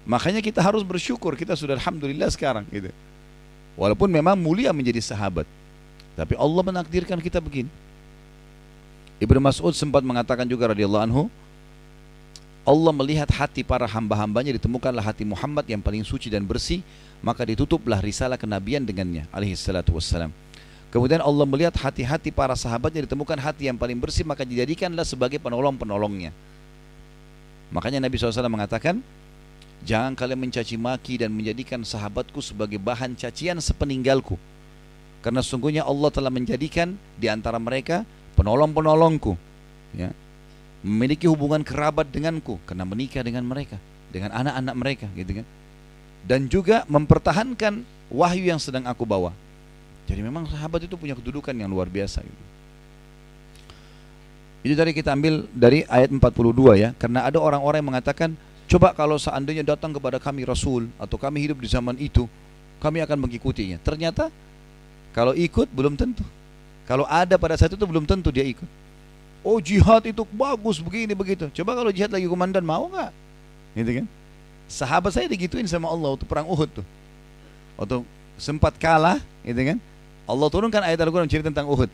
Makanya kita harus bersyukur kita sudah alhamdulillah sekarang gitu. Walaupun memang mulia menjadi sahabat. Tapi Allah menakdirkan kita begini. Ibnu Mas'ud sempat mengatakan juga radhiyallahu anhu, Allah melihat hati para hamba-hambanya ditemukanlah hati Muhammad yang paling suci dan bersih maka ditutuplah risalah kenabian dengannya alaihi salatu wassalam. Kemudian Allah melihat hati-hati para sahabatnya ditemukan hati yang paling bersih maka dijadikanlah sebagai penolong-penolongnya. Makanya Nabi SAW mengatakan jangan kalian mencaci maki dan menjadikan sahabatku sebagai bahan cacian sepeninggalku. Karena sungguhnya Allah telah menjadikan di antara mereka penolong-penolongku ya memiliki hubungan kerabat denganku karena menikah dengan mereka, dengan anak-anak mereka gitu kan. Dan juga mempertahankan wahyu yang sedang aku bawa. Jadi memang sahabat itu punya kedudukan yang luar biasa gitu. Itu tadi kita ambil dari ayat 42 ya, karena ada orang-orang yang mengatakan, coba kalau seandainya datang kepada kami Rasul atau kami hidup di zaman itu, kami akan mengikutinya. Ternyata kalau ikut belum tentu. Kalau ada pada saat itu belum tentu dia ikut. Oh jihad itu bagus begini begitu. Coba kalau jihad lagi komandan mau nggak? Gitu kan? Sahabat saya digituin sama Allah waktu perang Uhud tuh. Waktu sempat kalah, gitu kan? Allah turunkan ayat Al-Quran cerita tentang Uhud.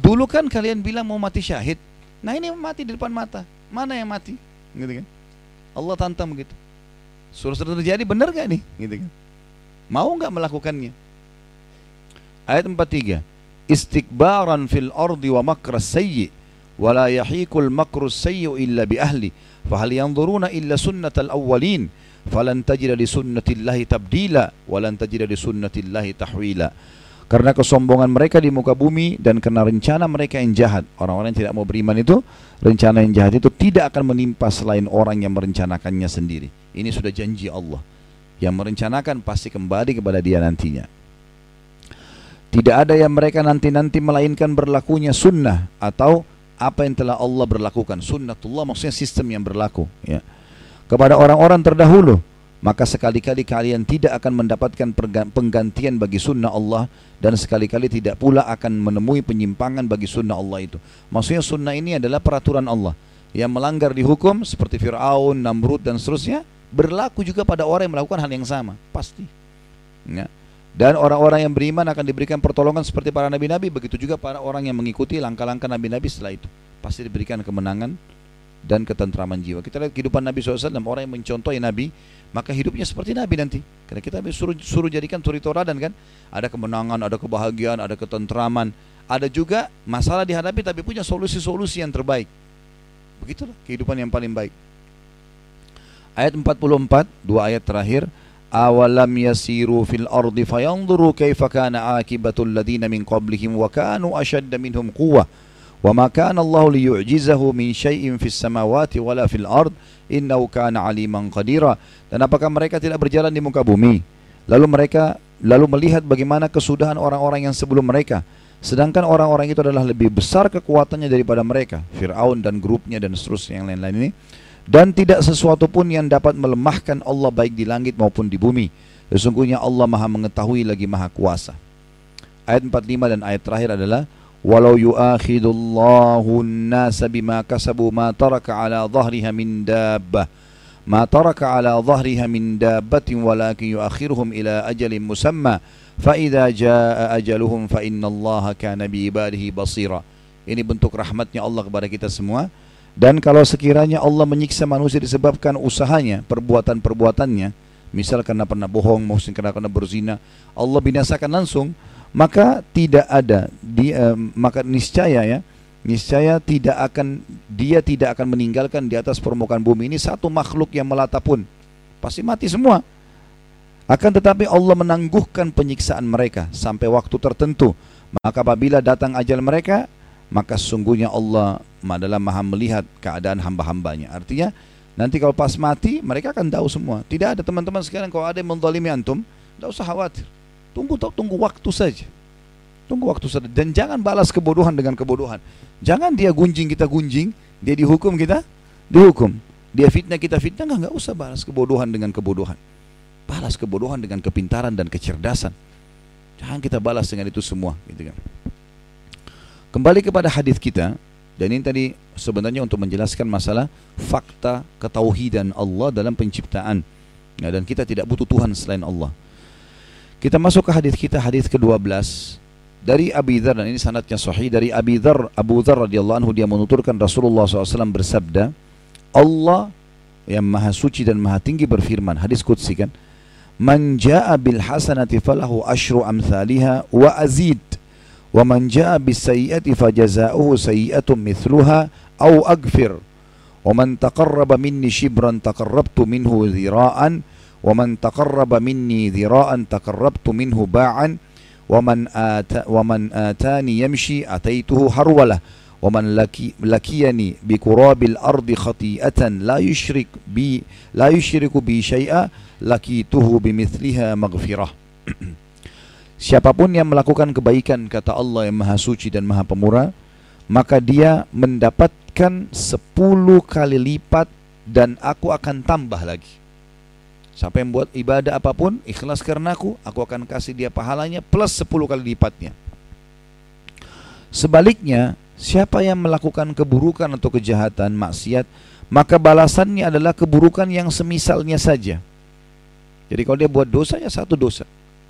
Dulu kan kalian bilang mau mati syahid. Nah ini mati di depan mata. Mana yang mati? Gitu kan? Allah tantang begitu. Suruh terjadi benar gak nih? Gitu kan? Mau nggak melakukannya? Ayat 43. Istikbaran fil ardi wa makra sayyi wa la yahikul makru sayyi illa bi ahli. Fahal yanzuruna illa sunnatal awwalin falan tajida li sunnatillahi tabdila wa lan tajida li sunnatillahi tahwila. Karena kesombongan mereka di muka bumi dan karena rencana mereka yang jahat. Orang-orang yang tidak mau beriman itu, rencana yang jahat itu tidak akan menimpa selain orang yang merencanakannya sendiri. Ini sudah janji Allah. Yang merencanakan pasti kembali kepada dia nantinya. Tidak ada yang mereka nanti-nanti melainkan berlakunya sunnah atau apa yang telah Allah berlakukan. Sunnatullah maksudnya sistem yang berlaku. Ya. Kepada orang-orang terdahulu maka sekali-kali kalian tidak akan mendapatkan penggantian bagi sunnah Allah dan sekali-kali tidak pula akan menemui penyimpangan bagi sunnah Allah itu. Maksudnya sunnah ini adalah peraturan Allah yang melanggar dihukum seperti Fir'aun, Namrud dan seterusnya berlaku juga pada orang yang melakukan hal yang sama pasti. Ya. Dan orang-orang yang beriman akan diberikan pertolongan seperti para nabi-nabi begitu juga para orang yang mengikuti langkah-langkah nabi-nabi setelah itu pasti diberikan kemenangan dan ketentraman jiwa. Kita lihat kehidupan Nabi SAW, orang yang mencontohi Nabi, maka hidupnya seperti Nabi nanti. Karena kita suruh, suruh jadikan suri toradan kan. Ada kemenangan, ada kebahagiaan, ada ketentraman. Ada juga masalah dihadapi tapi punya solusi-solusi yang terbaik. Begitulah kehidupan yang paling baik. Ayat 44, dua ayat terakhir Awalam yasiru fil ardi fayanzuru kaifa kana akibatul ladina min qablihim wa kanu ashadda minhum quwwah وما كان الله ليعجزه من شيء في السماوات ولا في الأرض إنه كان عليما قديرا dan apakah mereka tidak berjalan di muka bumi lalu mereka lalu melihat bagaimana kesudahan orang-orang yang sebelum mereka sedangkan orang-orang itu adalah lebih besar kekuatannya daripada mereka Fir'aun dan grupnya dan seterusnya yang lain-lain ini dan tidak sesuatu pun yang dapat melemahkan Allah baik di langit maupun di bumi sesungguhnya Allah maha mengetahui lagi maha kuasa ayat 45 dan ayat terakhir adalah ولو يؤاخذ الله الناس بما كسبوا ما ترك على ظهرها من دابة ما ترك على ظهرها من دابة ولكن يؤخرهم إلى أجل مسمى فإذا جاء أجلهم فإن الله كان بعباده بصيرا ini bentuk rahmatnya Allah kepada kita semua dan kalau sekiranya Allah menyiksa manusia disebabkan usahanya perbuatan-perbuatannya misal karena pernah bohong mungkin karena pernah berzina Allah binasakan langsung maka tidak ada dia maka niscaya ya niscaya tidak akan dia tidak akan meninggalkan di atas permukaan bumi ini satu makhluk yang melata pun. Pasti mati semua. Akan tetapi Allah menangguhkan penyiksaan mereka sampai waktu tertentu. Maka apabila datang ajal mereka maka sesungguhnya Allah adalah maha melihat keadaan hamba-hambanya artinya nanti kalau pas mati mereka akan tahu semua tidak ada teman-teman sekarang kalau ada yang menzalimi antum tidak usah khawatir Tunggu tunggu waktu saja. Tunggu waktu saja dan jangan balas kebodohan dengan kebodohan. Jangan dia gunjing kita gunjing, dia dihukum kita dihukum. Dia fitnah kita fitnah nggak usah balas kebodohan dengan kebodohan. Balas kebodohan dengan kepintaran dan kecerdasan. Jangan kita balas dengan itu semua, gitu kan. Kembali kepada hadis kita dan ini tadi sebenarnya untuk menjelaskan masalah fakta ketauhidan Allah dalam penciptaan. Nah, dan kita tidak butuh Tuhan selain Allah. Kita masuk ke hadis kita hadis ke-12 dari Abi Dzar dan ini sanadnya sahih dari Abi Dzar Abu Dzar radhiyallahu anhu dia menuturkan Rasulullah SAW bersabda Allah yang maha suci dan maha tinggi berfirman hadis qudsi kan Man jaa bil hasanati falahu asyru amsalha wa azid bis sayyi'ati fajazaohu sayyi'atun mithluha aw agfir wa man taqarraba minni shibran taqarrabtu minhu dhira'an ومن تقرب مني ذراعا تقربت منه باعا. ومن آتا ومن آتاني يمشي أتيته هرولة. ومن لكي لكيني بقراب الأرض خطيئة لا يشرك بي لا يشرك بي شيئا لكيته بمثلها مغفرة. Siapa pun yang melakukan kebaikan kata Allah yang Maha Suci dan Maha Pemurah maka dia mendapatkan sepuluh kali lipat dan aku akan tambah lagi Siapa yang buat ibadah apa pun ikhlas karena aku, aku akan kasih dia pahalanya plus 10 kali lipatnya. Sebaliknya, siapa yang melakukan keburukan atau kejahatan, maksiat, maka balasannya adalah keburukan yang semisalnya saja. Jadi kalau dia buat dosa ya satu dosa.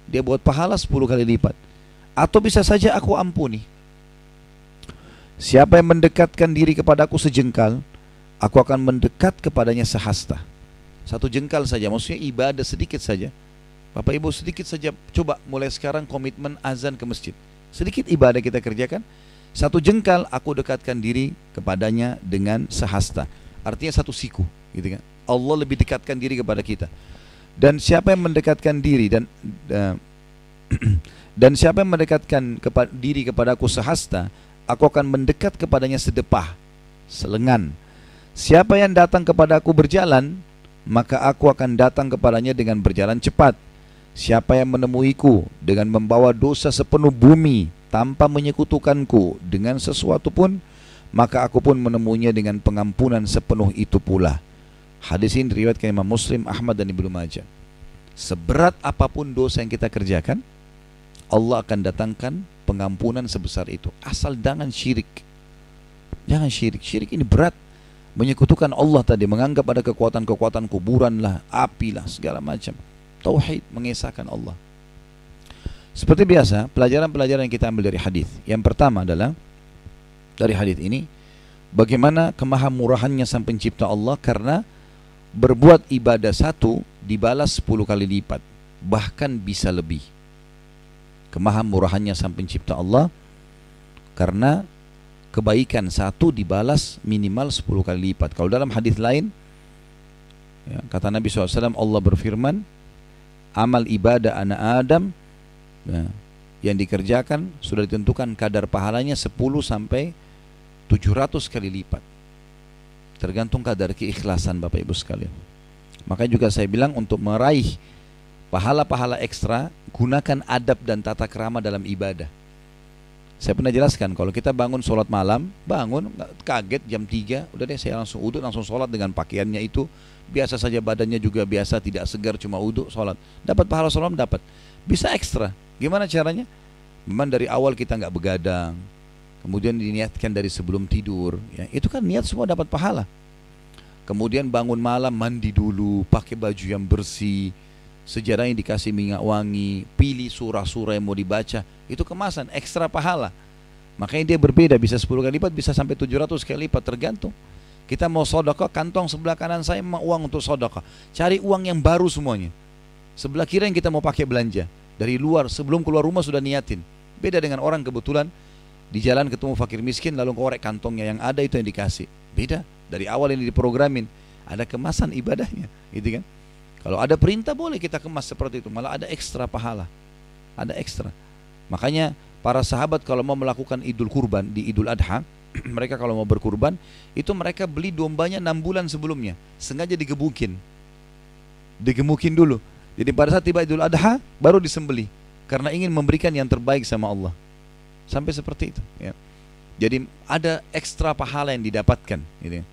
Dia buat pahala 10 kali lipat. Atau bisa saja aku ampuni. Siapa yang mendekatkan diri kepadaku sejengkal, aku akan mendekat kepadanya sehasta. Satu jengkal saja, maksudnya ibadah sedikit saja. Bapak Ibu sedikit saja coba mulai sekarang komitmen azan ke masjid. Sedikit ibadah kita kerjakan, satu jengkal aku dekatkan diri kepadanya dengan sehasta. Artinya satu siku, gitu kan. Allah lebih dekatkan diri kepada kita. Dan siapa yang mendekatkan diri dan uh, dan siapa yang mendekatkan kepada diri kepadaku sehasta, aku akan mendekat kepadanya sedepah, selengan. Siapa yang datang kepadaku berjalan, maka aku akan datang kepadanya dengan berjalan cepat. Siapa yang menemuiku dengan membawa dosa sepenuh bumi tanpa menyekutukanku dengan sesuatu pun, maka aku pun menemuinya dengan pengampunan sepenuh itu pula. Hadis ini diriwayatkan Imam Muslim, Ahmad dan Ibnu Majah. Seberat apa pun dosa yang kita kerjakan, Allah akan datangkan pengampunan sebesar itu. Asal jangan syirik. Jangan syirik. Syirik ini berat menyekutukan Allah tadi menganggap ada kekuatan-kekuatan kuburan lah, api lah, segala macam. Tauhid mengesahkan Allah. Seperti biasa, pelajaran-pelajaran yang kita ambil dari hadis. Yang pertama adalah dari hadis ini bagaimana kemahamurahannya sang pencipta Allah karena berbuat ibadah satu dibalas sepuluh kali lipat, bahkan bisa lebih. Kemahamurahannya sang pencipta Allah karena kebaikan satu dibalas minimal 10 kali lipat. Kalau dalam hadis lain, ya, kata Nabi SAW, Allah berfirman, amal ibadah anak Adam ya, yang dikerjakan sudah ditentukan kadar pahalanya 10 sampai 700 kali lipat. Tergantung kadar keikhlasan Bapak Ibu sekalian. Makanya juga saya bilang untuk meraih pahala-pahala ekstra, gunakan adab dan tata kerama dalam ibadah. Saya pernah jelaskan kalau kita bangun sholat malam, bangun kaget jam 3, udah deh saya langsung uduk langsung sholat dengan pakaiannya itu. Biasa saja badannya juga biasa tidak segar cuma uduk sholat. Dapat pahala sholat dapat. Bisa ekstra. Gimana caranya? Memang dari awal kita nggak begadang kemudian diniatkan dari sebelum tidur ya itu kan niat semua dapat pahala kemudian bangun malam mandi dulu pakai baju yang bersih sejarah yang dikasih minyak wangi, pilih surah-surah yang mau dibaca, itu kemasan ekstra pahala. Makanya dia berbeda, bisa 10 kali lipat, bisa sampai 700 kali lipat, tergantung. Kita mau sodokah, kantong sebelah kanan saya mau uang untuk sodokah. Cari uang yang baru semuanya. Sebelah kiri yang kita mau pakai belanja. Dari luar, sebelum keluar rumah sudah niatin. Beda dengan orang kebetulan di jalan ketemu fakir miskin lalu korek kantongnya yang ada itu yang dikasih. Beda, dari awal ini diprogramin. Ada kemasan ibadahnya, gitu kan? Kalau ada perintah boleh kita kemas seperti itu, malah ada ekstra pahala. Ada ekstra. Makanya para sahabat kalau mau melakukan idul kurban di idul adha, mereka kalau mau berkurban, itu mereka beli dombanya enam bulan sebelumnya, sengaja digebukin. Digemukin dulu. Jadi pada saat tiba idul adha, baru disembeli. Karena ingin memberikan yang terbaik sama Allah. Sampai seperti itu. Ya. Jadi ada ekstra pahala yang didapatkan. Gitu. Ya.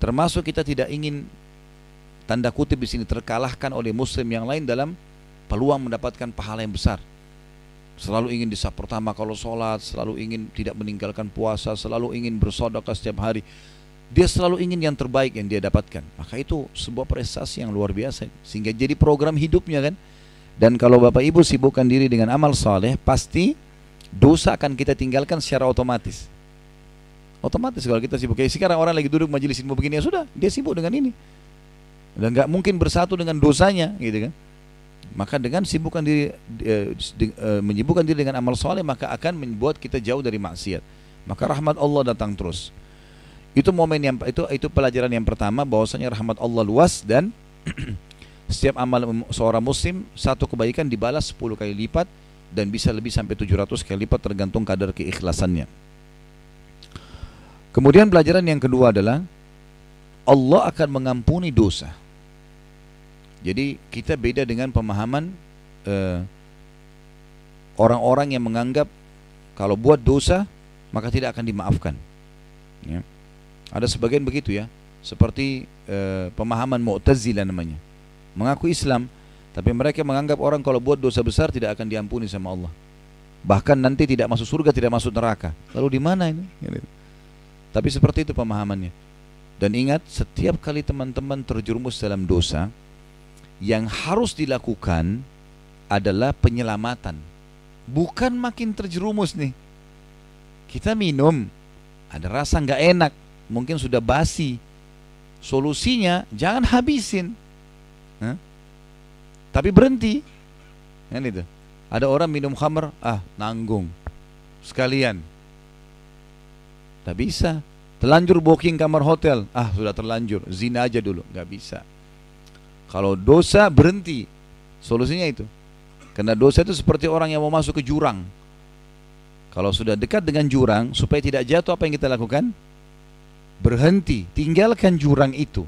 Termasuk kita tidak ingin tanda kutip di sini terkalahkan oleh muslim yang lain dalam peluang mendapatkan pahala yang besar. Selalu ingin di saat pertama kalau sholat, selalu ingin tidak meninggalkan puasa, selalu ingin bersodokah setiap hari. Dia selalu ingin yang terbaik yang dia dapatkan. Maka itu sebuah prestasi yang luar biasa. Sehingga jadi program hidupnya kan. Dan kalau Bapak Ibu sibukkan diri dengan amal soleh, pasti dosa akan kita tinggalkan secara otomatis. Otomatis kalau kita sibuk. Kayak sekarang orang lagi duduk majelis ilmu begini, ya sudah, dia sibuk dengan ini dan nggak mungkin bersatu dengan dosanya gitu kan maka dengan sibukkan diri e, e, menyibukkan diri dengan amal soleh maka akan membuat kita jauh dari maksiat maka rahmat Allah datang terus itu momen yang itu itu pelajaran yang pertama bahwasanya rahmat Allah luas dan setiap amal seorang muslim satu kebaikan dibalas 10 kali lipat dan bisa lebih sampai 700 kali lipat tergantung kadar keikhlasannya. Kemudian pelajaran yang kedua adalah Allah akan mengampuni dosa. Jadi kita beda dengan pemahaman eh, orang-orang yang menganggap kalau buat dosa maka tidak akan dimaafkan. Ya. Ada sebagian begitu ya, seperti uh, pemahaman Mu'tazilah namanya. mengaku Islam, tapi mereka menganggap orang kalau buat dosa besar tidak akan diampuni sama Allah. Bahkan nanti tidak masuk surga, tidak masuk neraka. Lalu di mana ini? Tapi seperti itu pemahamannya. Dan ingat, setiap kali teman-teman terjerumus dalam dosa, yang harus dilakukan adalah penyelamatan. Bukan makin terjerumus nih. Kita minum, ada rasa nggak enak, mungkin sudah basi. Solusinya jangan habisin. Hah? Tapi berhenti. Kan itu. Ada orang minum khamr, ah nanggung. Sekalian. Tak bisa. Terlanjur booking kamar hotel, ah sudah terlanjur, zina aja dulu, nggak bisa. Kalau dosa berhenti, solusinya itu. Karena dosa itu seperti orang yang mau masuk ke jurang. Kalau sudah dekat dengan jurang, supaya tidak jatuh apa yang kita lakukan? Berhenti, tinggalkan jurang itu.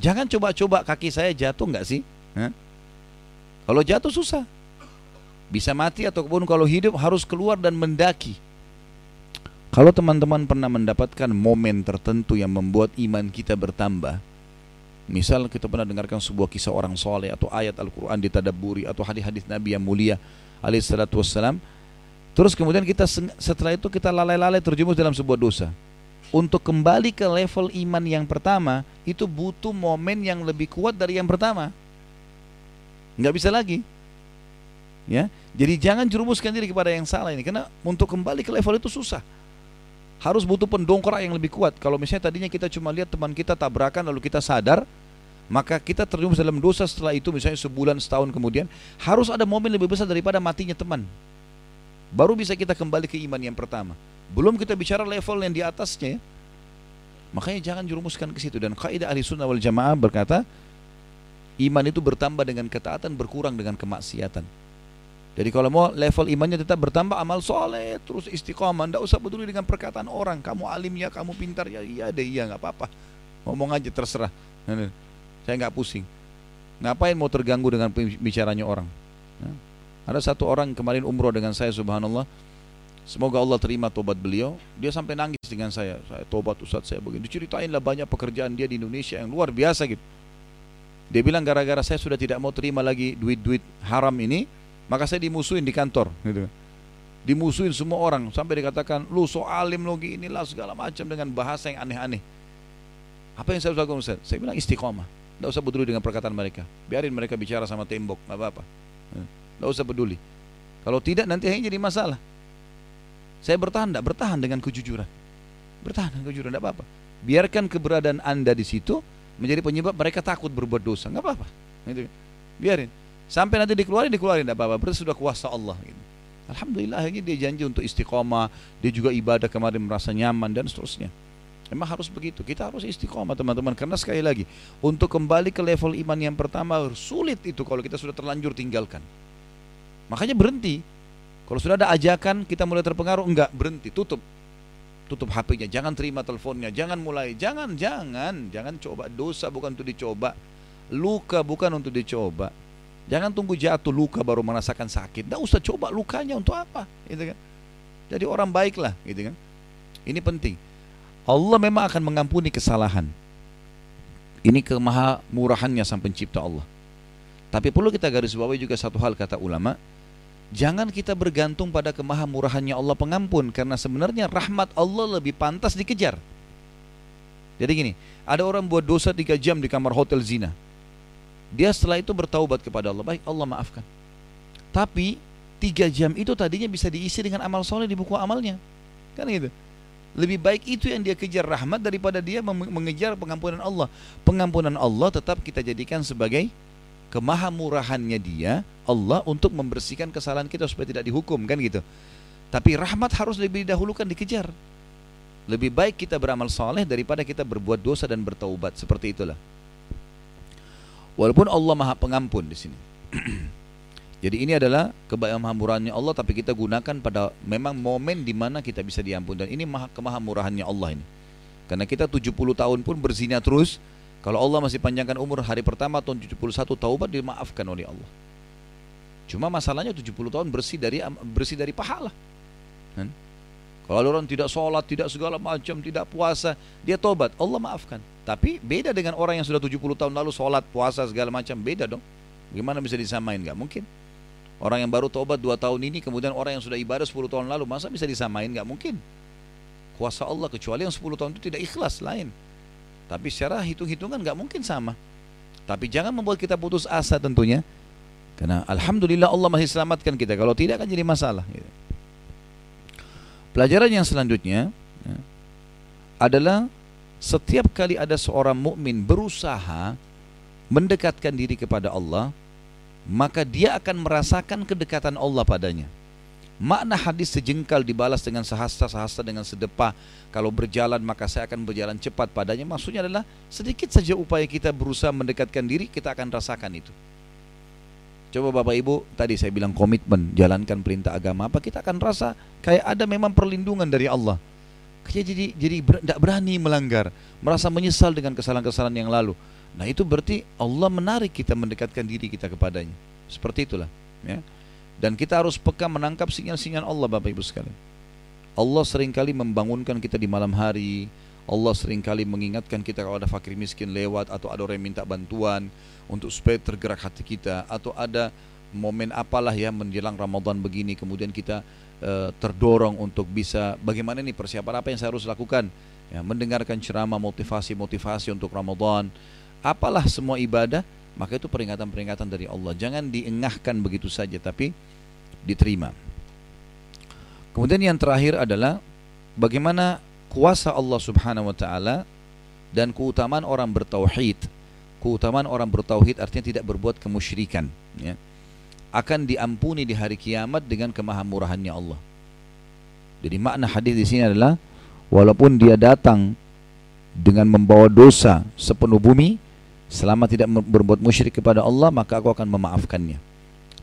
Jangan coba-coba kaki saya jatuh nggak sih? Hah? Kalau jatuh susah. Bisa mati ataupun kalau hidup harus keluar dan mendaki. Kalau teman-teman pernah mendapatkan momen tertentu yang membuat iman kita bertambah, misal kita pernah dengarkan sebuah kisah orang soleh atau ayat Al-Quran ditadaburi atau hadis-hadis Nabi yang mulia alaihissalatu wassalam, terus kemudian kita setelah itu kita lalai-lalai terjumus dalam sebuah dosa. Untuk kembali ke level iman yang pertama, itu butuh momen yang lebih kuat dari yang pertama. Nggak bisa lagi. Ya, jadi jangan jerumuskan diri kepada yang salah ini, karena untuk kembali ke level itu susah harus butuh pendongkrak yang lebih kuat. Kalau misalnya tadinya kita cuma lihat teman kita tabrakan lalu kita sadar, maka kita terjerumus dalam dosa setelah itu misalnya sebulan setahun kemudian harus ada momen lebih besar daripada matinya teman. Baru bisa kita kembali ke iman yang pertama. Belum kita bicara level yang di atasnya. Makanya jangan jerumuskan ke situ dan kaidah ahli sunnah wal jamaah berkata iman itu bertambah dengan ketaatan berkurang dengan kemaksiatan. Jadi kalau mau level imannya tetap bertambah amal soleh terus istiqomah, tidak usah peduli dengan perkataan orang. Kamu alim ya, kamu pintar ya, iya deh iya nggak apa-apa. Ngomong aja terserah. Saya nggak pusing. Ngapain mau terganggu dengan bicaranya orang? Nah, ada satu orang kemarin umroh dengan saya, subhanallah. Semoga Allah terima tobat beliau. Dia sampai nangis dengan saya. Saya tobat Ustaz saya begini. Diceritain lah banyak pekerjaan dia di Indonesia yang luar biasa gitu. Dia bilang gara-gara saya sudah tidak mau terima lagi duit-duit haram ini, maka saya dimusuhin di kantor gitu. Dimusuhin semua orang sampai dikatakan lu so alim lo inilah segala macam dengan bahasa yang aneh-aneh. Apa yang saya harus lakukan? Saya bilang istiqomah. Tidak usah peduli dengan perkataan mereka. Biarin mereka bicara sama tembok, nggak apa-apa. Tidak usah peduli. Kalau tidak nanti akhirnya jadi masalah. Saya bertahan, tidak bertahan dengan kejujuran. Bertahan dengan kejujuran, tidak apa-apa. Biarkan keberadaan anda di situ menjadi penyebab mereka takut berbuat dosa, nggak apa-apa. Gitu. Biarin. Sampai nanti dikeluarin, dikeluarin tidak apa-apa. Berarti sudah kuasa Allah. Gitu. Alhamdulillah akhirnya dia janji untuk istiqomah. Dia juga ibadah kemarin merasa nyaman dan seterusnya. Memang harus begitu. Kita harus istiqomah teman-teman. Karena sekali lagi, untuk kembali ke level iman yang pertama sulit itu kalau kita sudah terlanjur tinggalkan. Makanya berhenti. Kalau sudah ada ajakan kita mulai terpengaruh, enggak berhenti, tutup. Tutup HP-nya, jangan terima teleponnya, jangan mulai, jangan, jangan, jangan coba dosa bukan untuk dicoba, luka bukan untuk dicoba. Jangan tunggu jatuh luka baru merasakan sakit. Tidak usah coba lukanya untuk apa, gitu kan? Jadi orang baiklah, gitu kan? Ini penting. Allah memang akan mengampuni kesalahan. Ini kemaha murahannya sang pencipta Allah. Tapi perlu kita garis bawahi juga satu hal kata ulama, jangan kita bergantung pada kemaha murahannya Allah pengampun karena sebenarnya rahmat Allah lebih pantas dikejar. Jadi gini, ada orang buat dosa tiga jam di kamar hotel zina. Dia setelah itu bertaubat kepada Allah. Baik, Allah maafkan. Tapi tiga jam itu tadinya bisa diisi dengan amal soleh di buku amalnya. Kan gitu. Lebih baik itu yang dia kejar rahmat daripada dia mengejar pengampunan Allah. Pengampunan Allah tetap kita jadikan sebagai kemahamurahannya dia Allah untuk membersihkan kesalahan kita supaya tidak dihukum kan gitu. Tapi rahmat harus lebih didahulukan dikejar. Lebih baik kita beramal soleh daripada kita berbuat dosa dan bertaubat seperti itulah. Walaupun Allah Maha Pengampun di sini. Jadi ini adalah kemahamurahannya Allah tapi kita gunakan pada memang momen di mana kita bisa diampun dan ini maha kemahamurahannya Allah ini. Karena kita 70 tahun pun berzina terus, kalau Allah masih panjangkan umur hari pertama tahun 71 taubat dimaafkan oleh Allah. Cuma masalahnya 70 tahun bersih dari bersih dari pahala. Kalau orang tidak sholat, tidak segala macam, tidak puasa, dia tobat, Allah maafkan. Tapi beda dengan orang yang sudah 70 tahun lalu sholat, puasa segala macam, beda dong. Gimana bisa disamain? Gak mungkin. Orang yang baru tobat 2 tahun ini, kemudian orang yang sudah ibadah 10 tahun lalu, masa bisa disamain? Gak mungkin. Kuasa Allah, kecuali yang 10 tahun itu tidak ikhlas, lain. Tapi secara hitung-hitungan gak mungkin sama. Tapi jangan membuat kita putus asa tentunya. Karena Alhamdulillah Allah masih selamatkan kita. Kalau tidak akan jadi masalah. Pelajaran yang selanjutnya ya, adalah setiap kali ada seorang mukmin berusaha mendekatkan diri kepada Allah, maka dia akan merasakan kedekatan Allah padanya. Makna hadis sejengkal dibalas dengan sehasta-sehasta dengan sedepah. Kalau berjalan maka saya akan berjalan cepat padanya. Maksudnya adalah sedikit saja upaya kita berusaha mendekatkan diri, kita akan rasakan itu. Coba Bapak Ibu, tadi saya bilang komitmen, jalankan perintah agama apa, kita akan rasa kayak ada memang perlindungan dari Allah. Kayak jadi jadi tidak berani melanggar, merasa menyesal dengan kesalahan-kesalahan yang lalu. Nah itu berarti Allah menarik kita mendekatkan diri kita kepadanya. Seperti itulah. Ya. Dan kita harus peka menangkap sinyal-sinyal Allah Bapak Ibu sekalian. Allah sering kali membangunkan kita di malam hari, Allah sering kali mengingatkan kita kalau ada fakir miskin lewat atau ada orang yang minta bantuan untuk supaya tergerak hati kita atau ada momen apalah ya menjelang Ramadan begini kemudian kita e, terdorong untuk bisa bagaimana nih persiapan apa yang saya harus lakukan? Ya mendengarkan ceramah motivasi-motivasi untuk Ramadan. Apalah semua ibadah maka itu peringatan-peringatan dari Allah jangan diengahkan begitu saja tapi diterima kemudian yang terakhir adalah bagaimana kuasa Allah Subhanahu wa taala dan keutamaan orang bertauhid. Keutamaan orang bertauhid artinya tidak berbuat kemusyrikan, ya. Akan diampuni di hari kiamat dengan kemahamurahannya Allah. Jadi makna hadis di sini adalah walaupun dia datang dengan membawa dosa sepenuh bumi, selama tidak berbuat musyrik kepada Allah, maka aku akan memaafkannya.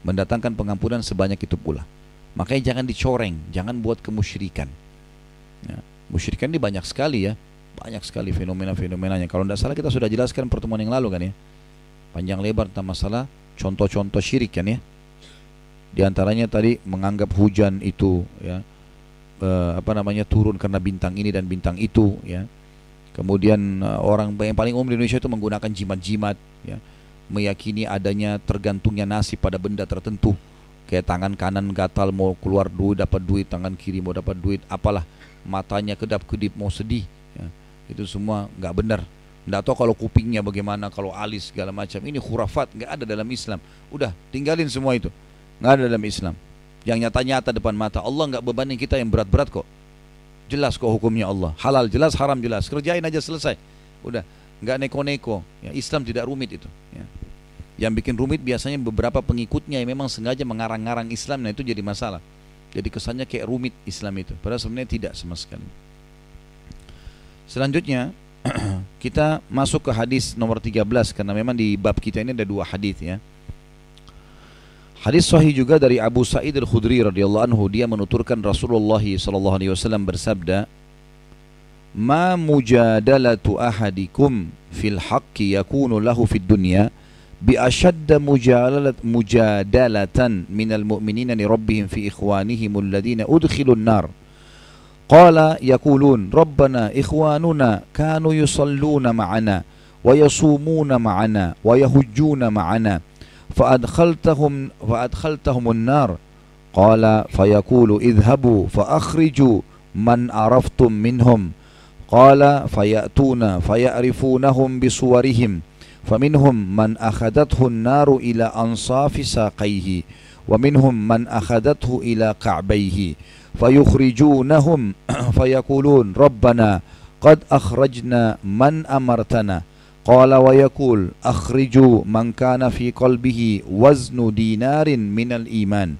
Mendatangkan pengampunan sebanyak itu pula. Makanya jangan dicoreng, jangan buat kemusyrikan. Ya. Musyrikan ini banyak sekali ya, banyak sekali fenomena-fenomenanya. Kalau tidak salah kita sudah jelaskan pertemuan yang lalu kan ya, panjang lebar tentang masalah contoh-contoh syirik kan ya. Di antaranya tadi menganggap hujan itu ya e, apa namanya turun karena bintang ini dan bintang itu ya. Kemudian e, orang yang paling umum di Indonesia itu menggunakan jimat-jimat ya, meyakini adanya tergantungnya nasib pada benda tertentu. Kayak tangan kanan gatal mau keluar duit dapat duit, tangan kiri mau dapat duit, apalah. Matanya kedap-kedip mau sedih ya. itu semua nggak benar. Nggak tahu kalau kupingnya bagaimana kalau alis segala macam. Ini khurafat nggak ada dalam Islam. Udah tinggalin semua itu. Nggak ada dalam Islam. Yang nyata-nyata depan mata Allah nggak bebanin kita yang berat-berat kok jelas kok hukumnya Allah. Halal jelas haram jelas. Kerjain aja selesai. Udah. Nggak neko-neko. Ya, Islam tidak rumit itu. Ya. yang bikin rumit biasanya beberapa pengikutnya yang memang sengaja mengarang-ngarang Islam. Nah itu jadi masalah. Jadi kesannya kayak rumit Islam itu. Padahal sebenarnya tidak sama sekali. Selanjutnya kita masuk ke hadis nomor 13 karena memang di bab kita ini ada dua hadis ya. Hadis sahih juga dari Abu Sa'id Al-Khudri radhiyallahu anhu dia menuturkan Rasulullah sallallahu alaihi wasallam bersabda Ma mujadalatu ahadikum fil haqqi yakunu lahu fid dunya بأشد مجادلة, مجادلة من المؤمنين لربهم في إخوانهم الذين أدخلوا النار قال يقولون ربنا إخواننا كانوا يصلون معنا ويصومون معنا ويهجون معنا فأدخلتهم فأدخلتهم النار. قال فيقول اذهبوا فأخرجوا من عرفتم منهم. قال فيأتون فيعرفونهم بصورهم. فمنهم من أخذته النار إلى أنصاف ساقيه ومنهم من أخذته إلى كعبيه. فيخرجونهم فيقولون ربنا قد أخرجنا من أمرتنا. Qala wa yakul akhriju man kana fi qalbihi waznu dinarin minal iman.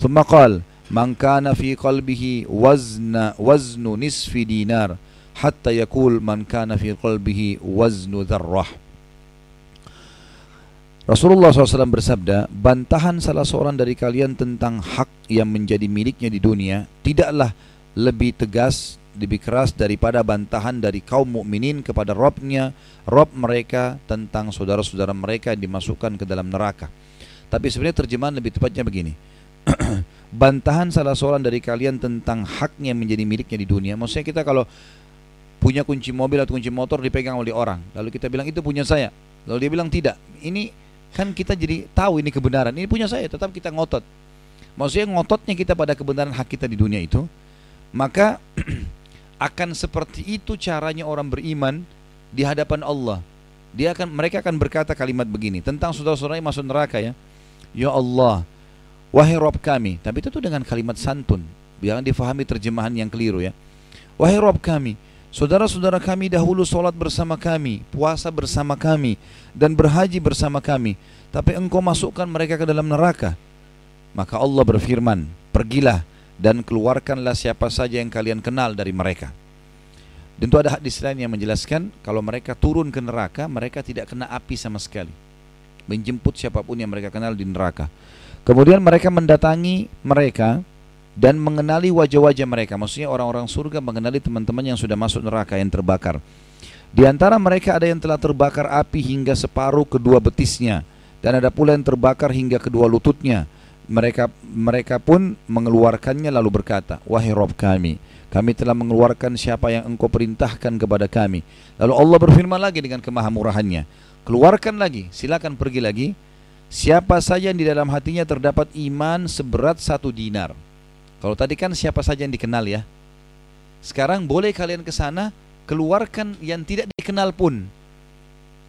Thumma qal man kana fi qalbihi wazna waznu nisfi dinar hatta yakul man kana fi qalbihi waznu dharrah. Rasulullah SAW bersabda, bantahan salah seorang dari kalian tentang hak yang menjadi miliknya di dunia tidaklah lebih tegas lebih keras daripada bantahan dari kaum mukminin kepada Robnya, Rob mereka tentang saudara-saudara mereka yang dimasukkan ke dalam neraka. Tapi sebenarnya terjemahan lebih tepatnya begini. bantahan salah seorang dari kalian tentang haknya menjadi miliknya di dunia. Maksudnya kita kalau punya kunci mobil atau kunci motor dipegang oleh orang. Lalu kita bilang itu punya saya. Lalu dia bilang tidak. Ini kan kita jadi tahu ini kebenaran. Ini punya saya, tetap kita ngotot. Maksudnya ngototnya kita pada kebenaran hak kita di dunia itu, maka akan seperti itu caranya orang beriman di hadapan Allah. Dia akan mereka akan berkata kalimat begini tentang saudara-saudara yang masuk neraka ya. Ya Allah, wahai Rob kami. Tapi itu tuh dengan kalimat santun. Jangan difahami terjemahan yang keliru ya. Wahai Rob kami, saudara-saudara kami dahulu sholat bersama kami, puasa bersama kami, dan berhaji bersama kami. Tapi engkau masukkan mereka ke dalam neraka. Maka Allah berfirman, pergilah dan keluarkanlah siapa saja yang kalian kenal dari mereka. Tentu ada hadis lain yang menjelaskan kalau mereka turun ke neraka, mereka tidak kena api sama sekali. Menjemput siapa pun yang mereka kenal di neraka. Kemudian mereka mendatangi mereka dan mengenali wajah-wajah mereka. Maksudnya orang-orang surga mengenali teman-teman yang sudah masuk neraka yang terbakar. Di antara mereka ada yang telah terbakar api hingga separuh kedua betisnya dan ada pula yang terbakar hingga kedua lututnya. Mereka mereka pun mengeluarkannya lalu berkata, "Wahai Rob kami, kami telah mengeluarkan siapa yang engkau perintahkan kepada kami." Lalu Allah berfirman lagi dengan kemahamurahannya, "Keluarkan lagi, silakan pergi lagi. Siapa saja yang di dalam hatinya terdapat iman seberat satu dinar." Kalau tadi kan siapa saja yang dikenal ya. Sekarang boleh kalian ke sana keluarkan yang tidak dikenal pun.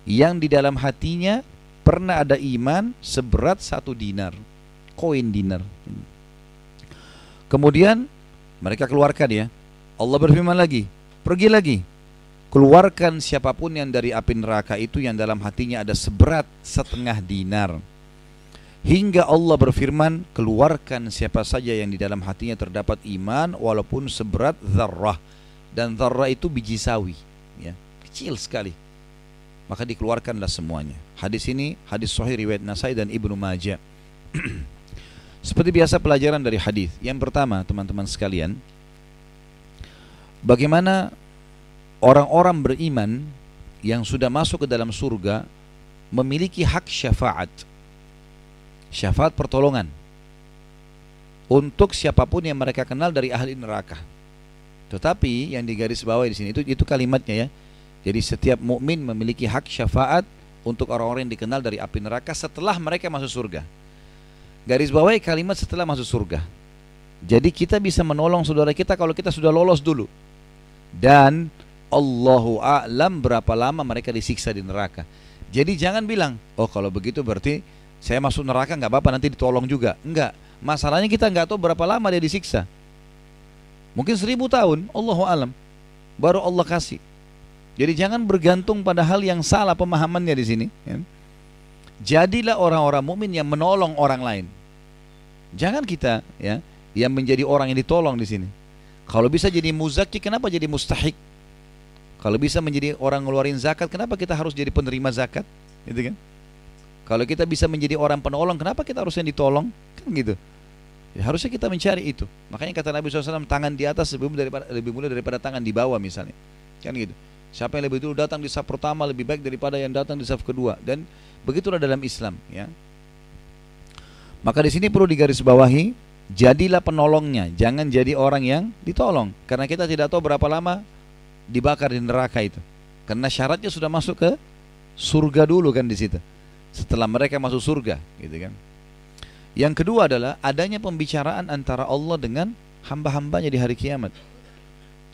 Yang di dalam hatinya pernah ada iman seberat satu dinar. Koin dinar. Kemudian mereka keluarkan ya. Allah berfirman lagi, pergi lagi. Keluarkan siapa pun yang dari api neraka itu yang dalam hatinya ada seberat setengah dinar. Hingga Allah berfirman, keluarkan siapa saja yang di dalam hatinya terdapat iman walaupun seberat zarrah. Dan zarrah itu biji sawi, ya, kecil sekali. Maka dikeluarkanlah semuanya. Hadis ini hadis sahih riwayat Nasai dan Ibnu Majah. Seperti biasa pelajaran dari hadis. Yang pertama, teman-teman sekalian, bagaimana orang-orang beriman yang sudah masuk ke dalam surga memiliki hak syafaat syafaat pertolongan untuk siapa pun yang mereka kenal dari ahli neraka. Tetapi yang digaris bawahi di sini itu itu kalimatnya ya. Jadi setiap mukmin memiliki hak syafaat untuk orang-orang yang dikenal dari api neraka setelah mereka masuk surga. Garis bawahi kalimat setelah masuk surga. Jadi kita bisa menolong saudara kita kalau kita sudah lolos dulu. Dan Allahu a'lam berapa lama mereka disiksa di neraka. Jadi jangan bilang, oh kalau begitu berarti saya masuk neraka nggak apa-apa nanti ditolong juga. Enggak. Masalahnya kita nggak tahu berapa lama dia disiksa. Mungkin seribu tahun, Allah alam. Baru Allah kasih. Jadi jangan bergantung pada hal yang salah pemahamannya di sini. Ya. Jadilah orang-orang mukmin yang menolong orang lain. Jangan kita ya yang menjadi orang yang ditolong di sini. Kalau bisa jadi muzaki, kenapa jadi mustahik? Kalau bisa menjadi orang ngeluarin zakat, kenapa kita harus jadi penerima zakat? Gitu kan? Kalau kita bisa menjadi orang penolong, kenapa kita harusnya ditolong? Kan gitu. Ya, harusnya kita mencari itu. Makanya kata Nabi SAW, tangan di atas lebih mulia daripada, lebih mulia daripada tangan di bawah misalnya. Kan gitu. Siapa yang lebih dulu datang di saf pertama lebih baik daripada yang datang di saf kedua. Dan begitulah dalam Islam. Ya. Maka di sini perlu digarisbawahi, jadilah penolongnya, jangan jadi orang yang ditolong. Karena kita tidak tahu berapa lama dibakar di neraka itu. Karena syaratnya sudah masuk ke surga dulu kan di situ. Setelah mereka masuk surga gitu kan. Yang kedua adalah adanya pembicaraan antara Allah dengan hamba-hambanya di hari kiamat.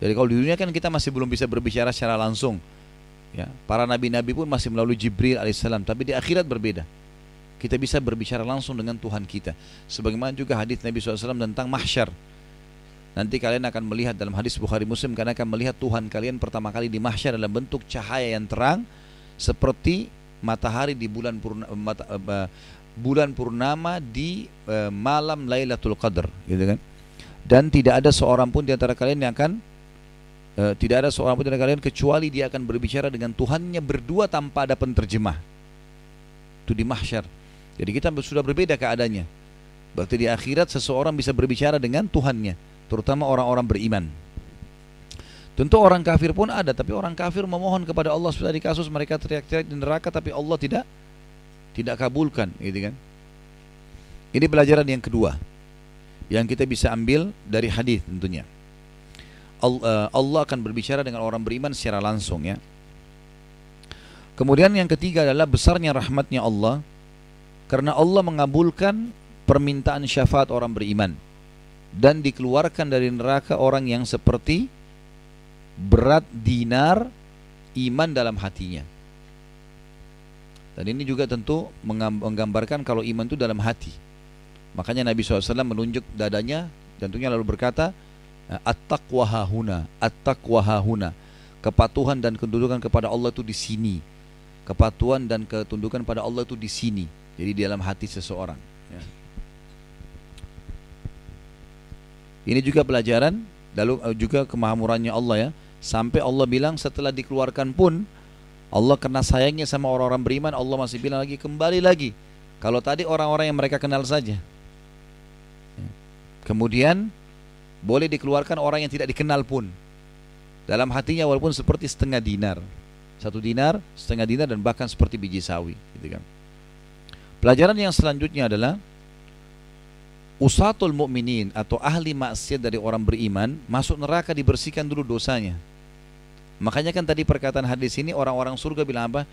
Jadi kalau di dunia kan kita masih belum bisa berbicara secara langsung. Ya para nabi-nabi pun masih melalui Jibril alaihissalam tapi di akhirat berbeda kita bisa berbicara langsung dengan Tuhan kita. Sebagaimana juga hadis Nabi SAW tentang mahsyar. Nanti kalian akan melihat dalam hadis Bukhari Muslim Kalian akan melihat Tuhan kalian pertama kali di mahsyar dalam bentuk cahaya yang terang Seperti matahari di bulan purna, mata, uh, bulan purnama di malam Lailatul Qadar gitu kan? Dan tidak ada seorang pun di antara kalian yang akan tidak ada seorang pun antara kalian kecuali dia akan berbicara dengan Tuhannya berdua tanpa ada penterjemah. Itu di mahsyar jadi kita sudah berbeda keadaannya berarti di akhirat seseorang bisa berbicara dengan Tuhannya terutama orang-orang beriman Tentu orang kafir pun ada, tapi orang kafir memohon kepada Allah di kasus mereka teriak-teriak di neraka, tapi Allah tidak tidak kabulkan, gitu kan? Ini pelajaran yang kedua yang kita bisa ambil dari hadis tentunya. eh, Allah akan berbicara dengan orang beriman secara langsung ya. Kemudian yang ketiga adalah besarnya rahmatnya Allah karena Allah mengabulkan permintaan syafaat orang beriman dan dikeluarkan dari neraka orang yang seperti berat dinar iman dalam hatinya. Dan ini juga tentu menggambarkan kalau iman itu dalam hati. Makanya Nabi SAW menunjuk dadanya dan tentunya lalu berkata, At-taqwa hahuna, at-taqwa hahuna. Kepatuhan dan kedudukan kepada Allah itu di sini. Kepatuhan dan ketundukan pada Allah itu di sini. Jadi di dalam hati seseorang. Ya. Ini juga pelajaran, lalu eh, juga kemahamurannya Allah ya. Sampai Allah bilang setelah dikeluarkan pun Allah karena sayangnya sama orang-orang beriman Allah masih bilang lagi kembali lagi. Kalau tadi orang-orang yang mereka kenal saja. Ya. Kemudian boleh dikeluarkan orang yang tidak dikenal pun. Dalam hatinya walaupun seperti setengah dinar. Satu dinar, setengah dinar dan bahkan seperti biji sawi. Gitu kan. Pelajaran yang selanjutnya adalah usatul mukminin atau ahli maksiat dari orang beriman masuk neraka dibersihkan dulu dosanya. Makanya kan tadi perkataan hadis ini orang-orang surga bilang apa?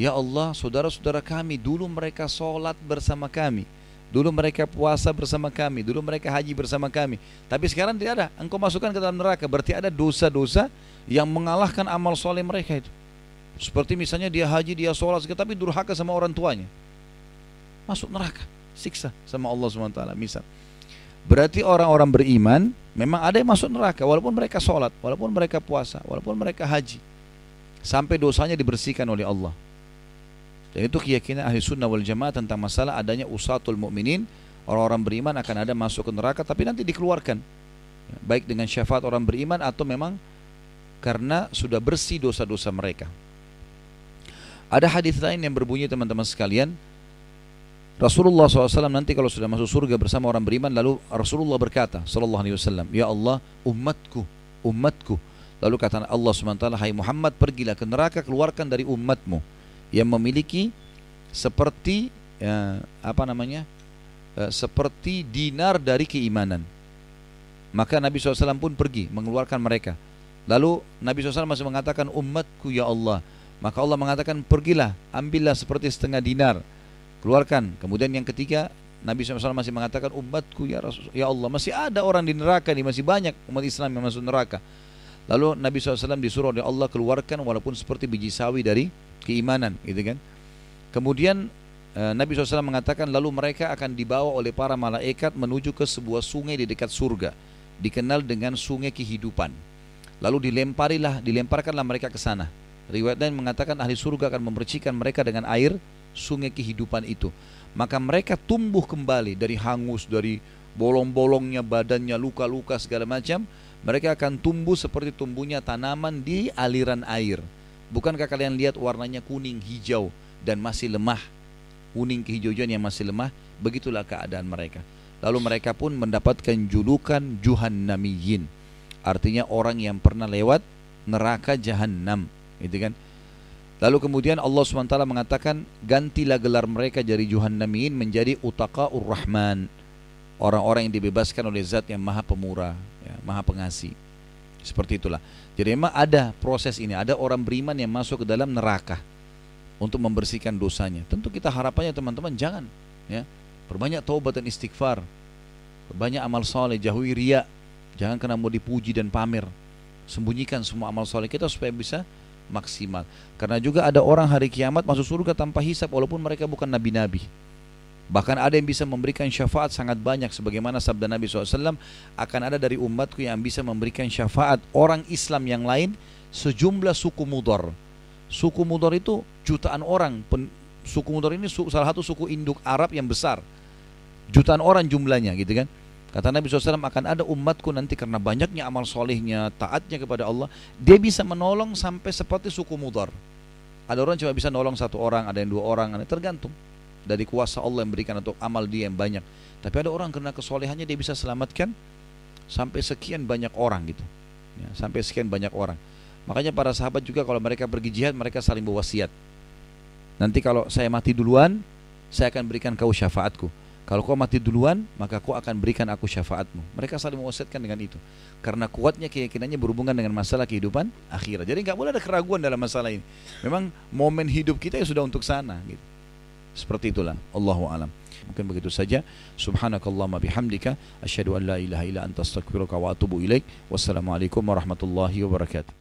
Ya Allah, saudara-saudara kami dulu mereka sholat bersama kami. Dulu mereka puasa bersama kami, dulu mereka haji bersama kami. Tapi sekarang tidak ada. Engkau masukkan ke dalam neraka. Berarti ada dosa-dosa yang mengalahkan amal soleh mereka itu. Seperti misalnya dia haji, dia sholat, tapi durhaka sama orang tuanya. Masuk neraka, siksa sama Allah SWT. Misal. Berarti orang-orang beriman memang ada yang masuk neraka walaupun mereka sholat, walaupun mereka puasa, walaupun mereka haji. Sampai dosanya dibersihkan oleh Allah. Dan itu keyakinan ahli sunnah wal jamaah tentang masalah adanya usatul mukminin orang-orang beriman akan ada masuk ke neraka tapi nanti dikeluarkan baik dengan syafaat orang beriman atau memang karena sudah bersih dosa-dosa mereka. Ada hadis lain yang berbunyi teman-teman sekalian, Rasulullah SAW nanti kalau sudah masuk surga bersama orang beriman lalu Rasulullah berkata Sallallahu Alaihi Wasallam Ya Allah umatku umatku lalu kata Allah SWT Hai Muhammad pergilah ke neraka keluarkan dari umatmu yang memiliki seperti ya, apa namanya eh, seperti dinar dari keimanan. Maka Nabi SAW pun pergi mengeluarkan mereka. Lalu Nabi SAW masih mengatakan umatku ya Allah. Maka Allah mengatakan pergilah ambillah seperti setengah dinar keluarkan. Kemudian yang ketiga, Nabi SAW masih mengatakan umatku ya Rasul, ya Allah masih ada orang di neraka nih masih banyak umat Islam yang masuk neraka. Lalu Nabi SAW disuruh oleh Allah keluarkan walaupun seperti biji sawi dari keimanan, gitu kan? Kemudian eh, Nabi SAW mengatakan lalu mereka akan dibawa oleh para malaikat menuju ke sebuah sungai di dekat surga, dikenal dengan sungai kehidupan. Lalu dilemparilah, dilemparkanlah mereka ke sana. Riwayat lain mengatakan ahli surga akan membersihkan mereka dengan air sungai kehidupan itu. Maka mereka tumbuh kembali dari hangus, dari bolong-bolongnya badannya, luka-luka segala macam. Mereka akan tumbuh seperti tumbuhnya tanaman di aliran air. Bukankah kalian lihat warnanya kuning, hijau dan masih lemah? Kuning kehijauan yang masih lemah, begitulah keadaan mereka. Lalu mereka pun mendapatkan julukan Juhannamiyin. Artinya orang yang pernah lewat neraka jahanam, gitu kan? Lalu kemudian Allah SWT mengatakan gantilah gelar mereka dari Juhannamin menjadi Utaqa'ur Rahman. Orang-orang yang dibebaskan oleh zat yang maha pemurah, ya, maha pengasih. Seperti itulah. Jadi memang ada proses ini, ada orang beriman yang masuk ke dalam neraka untuk membersihkan dosanya. Tentu kita harapannya teman-teman jangan ya. Perbanyak taubat dan istighfar. Perbanyak amal soleh, jauhi ria. Jangan kena mau dipuji dan pamer. Sembunyikan semua amal soleh kita supaya bisa maksimal. Karena juga ada orang hari kiamat masuk surga tanpa hisap walaupun mereka bukan nabi-nabi. Bahkan ada yang bisa memberikan syafaat sangat banyak sebagaimana sabda Nabi SAW akan ada dari umatku yang bisa memberikan syafaat orang Islam yang lain sejumlah suku mudor. Suku mudor itu jutaan orang. Suku mudor ini salah satu suku induk Arab yang besar. Jutaan orang jumlahnya gitu kan. Kata Nabi SAW akan ada umatku nanti karena banyaknya amal solehnya, taatnya kepada Allah, dia bisa menolong sampai seperti suku mudar. Ada orang cuma bisa nolong satu orang, ada yang dua orang, ada tergantung dari kuasa Allah yang berikan untuk amal dia yang banyak. Tapi ada orang karena kesolehannya dia bisa selamatkan sampai sekian banyak orang gitu, ya, sampai sekian banyak orang. Makanya para sahabat juga kalau mereka pergi jihad mereka saling berwasiat. Nanti kalau saya mati duluan, saya akan berikan kau syafaatku. Kalau kau mati duluan, maka kau akan berikan aku syafaatmu. Mereka saling mewasiatkan dengan itu. Karena kuatnya keyakinannya berhubungan dengan masalah kehidupan akhirat. Jadi nggak boleh ada keraguan dalam masalah ini. Memang momen hidup kita ya sudah untuk sana. Gitu. Seperti itulah. Allahu alam. Mungkin begitu saja. Subhanakallahumma bihamdika asyhadu an la ilaha illa anta astaghfiruka wa atubu ilaik. Wassalamualaikum warahmatullahi wabarakatuh.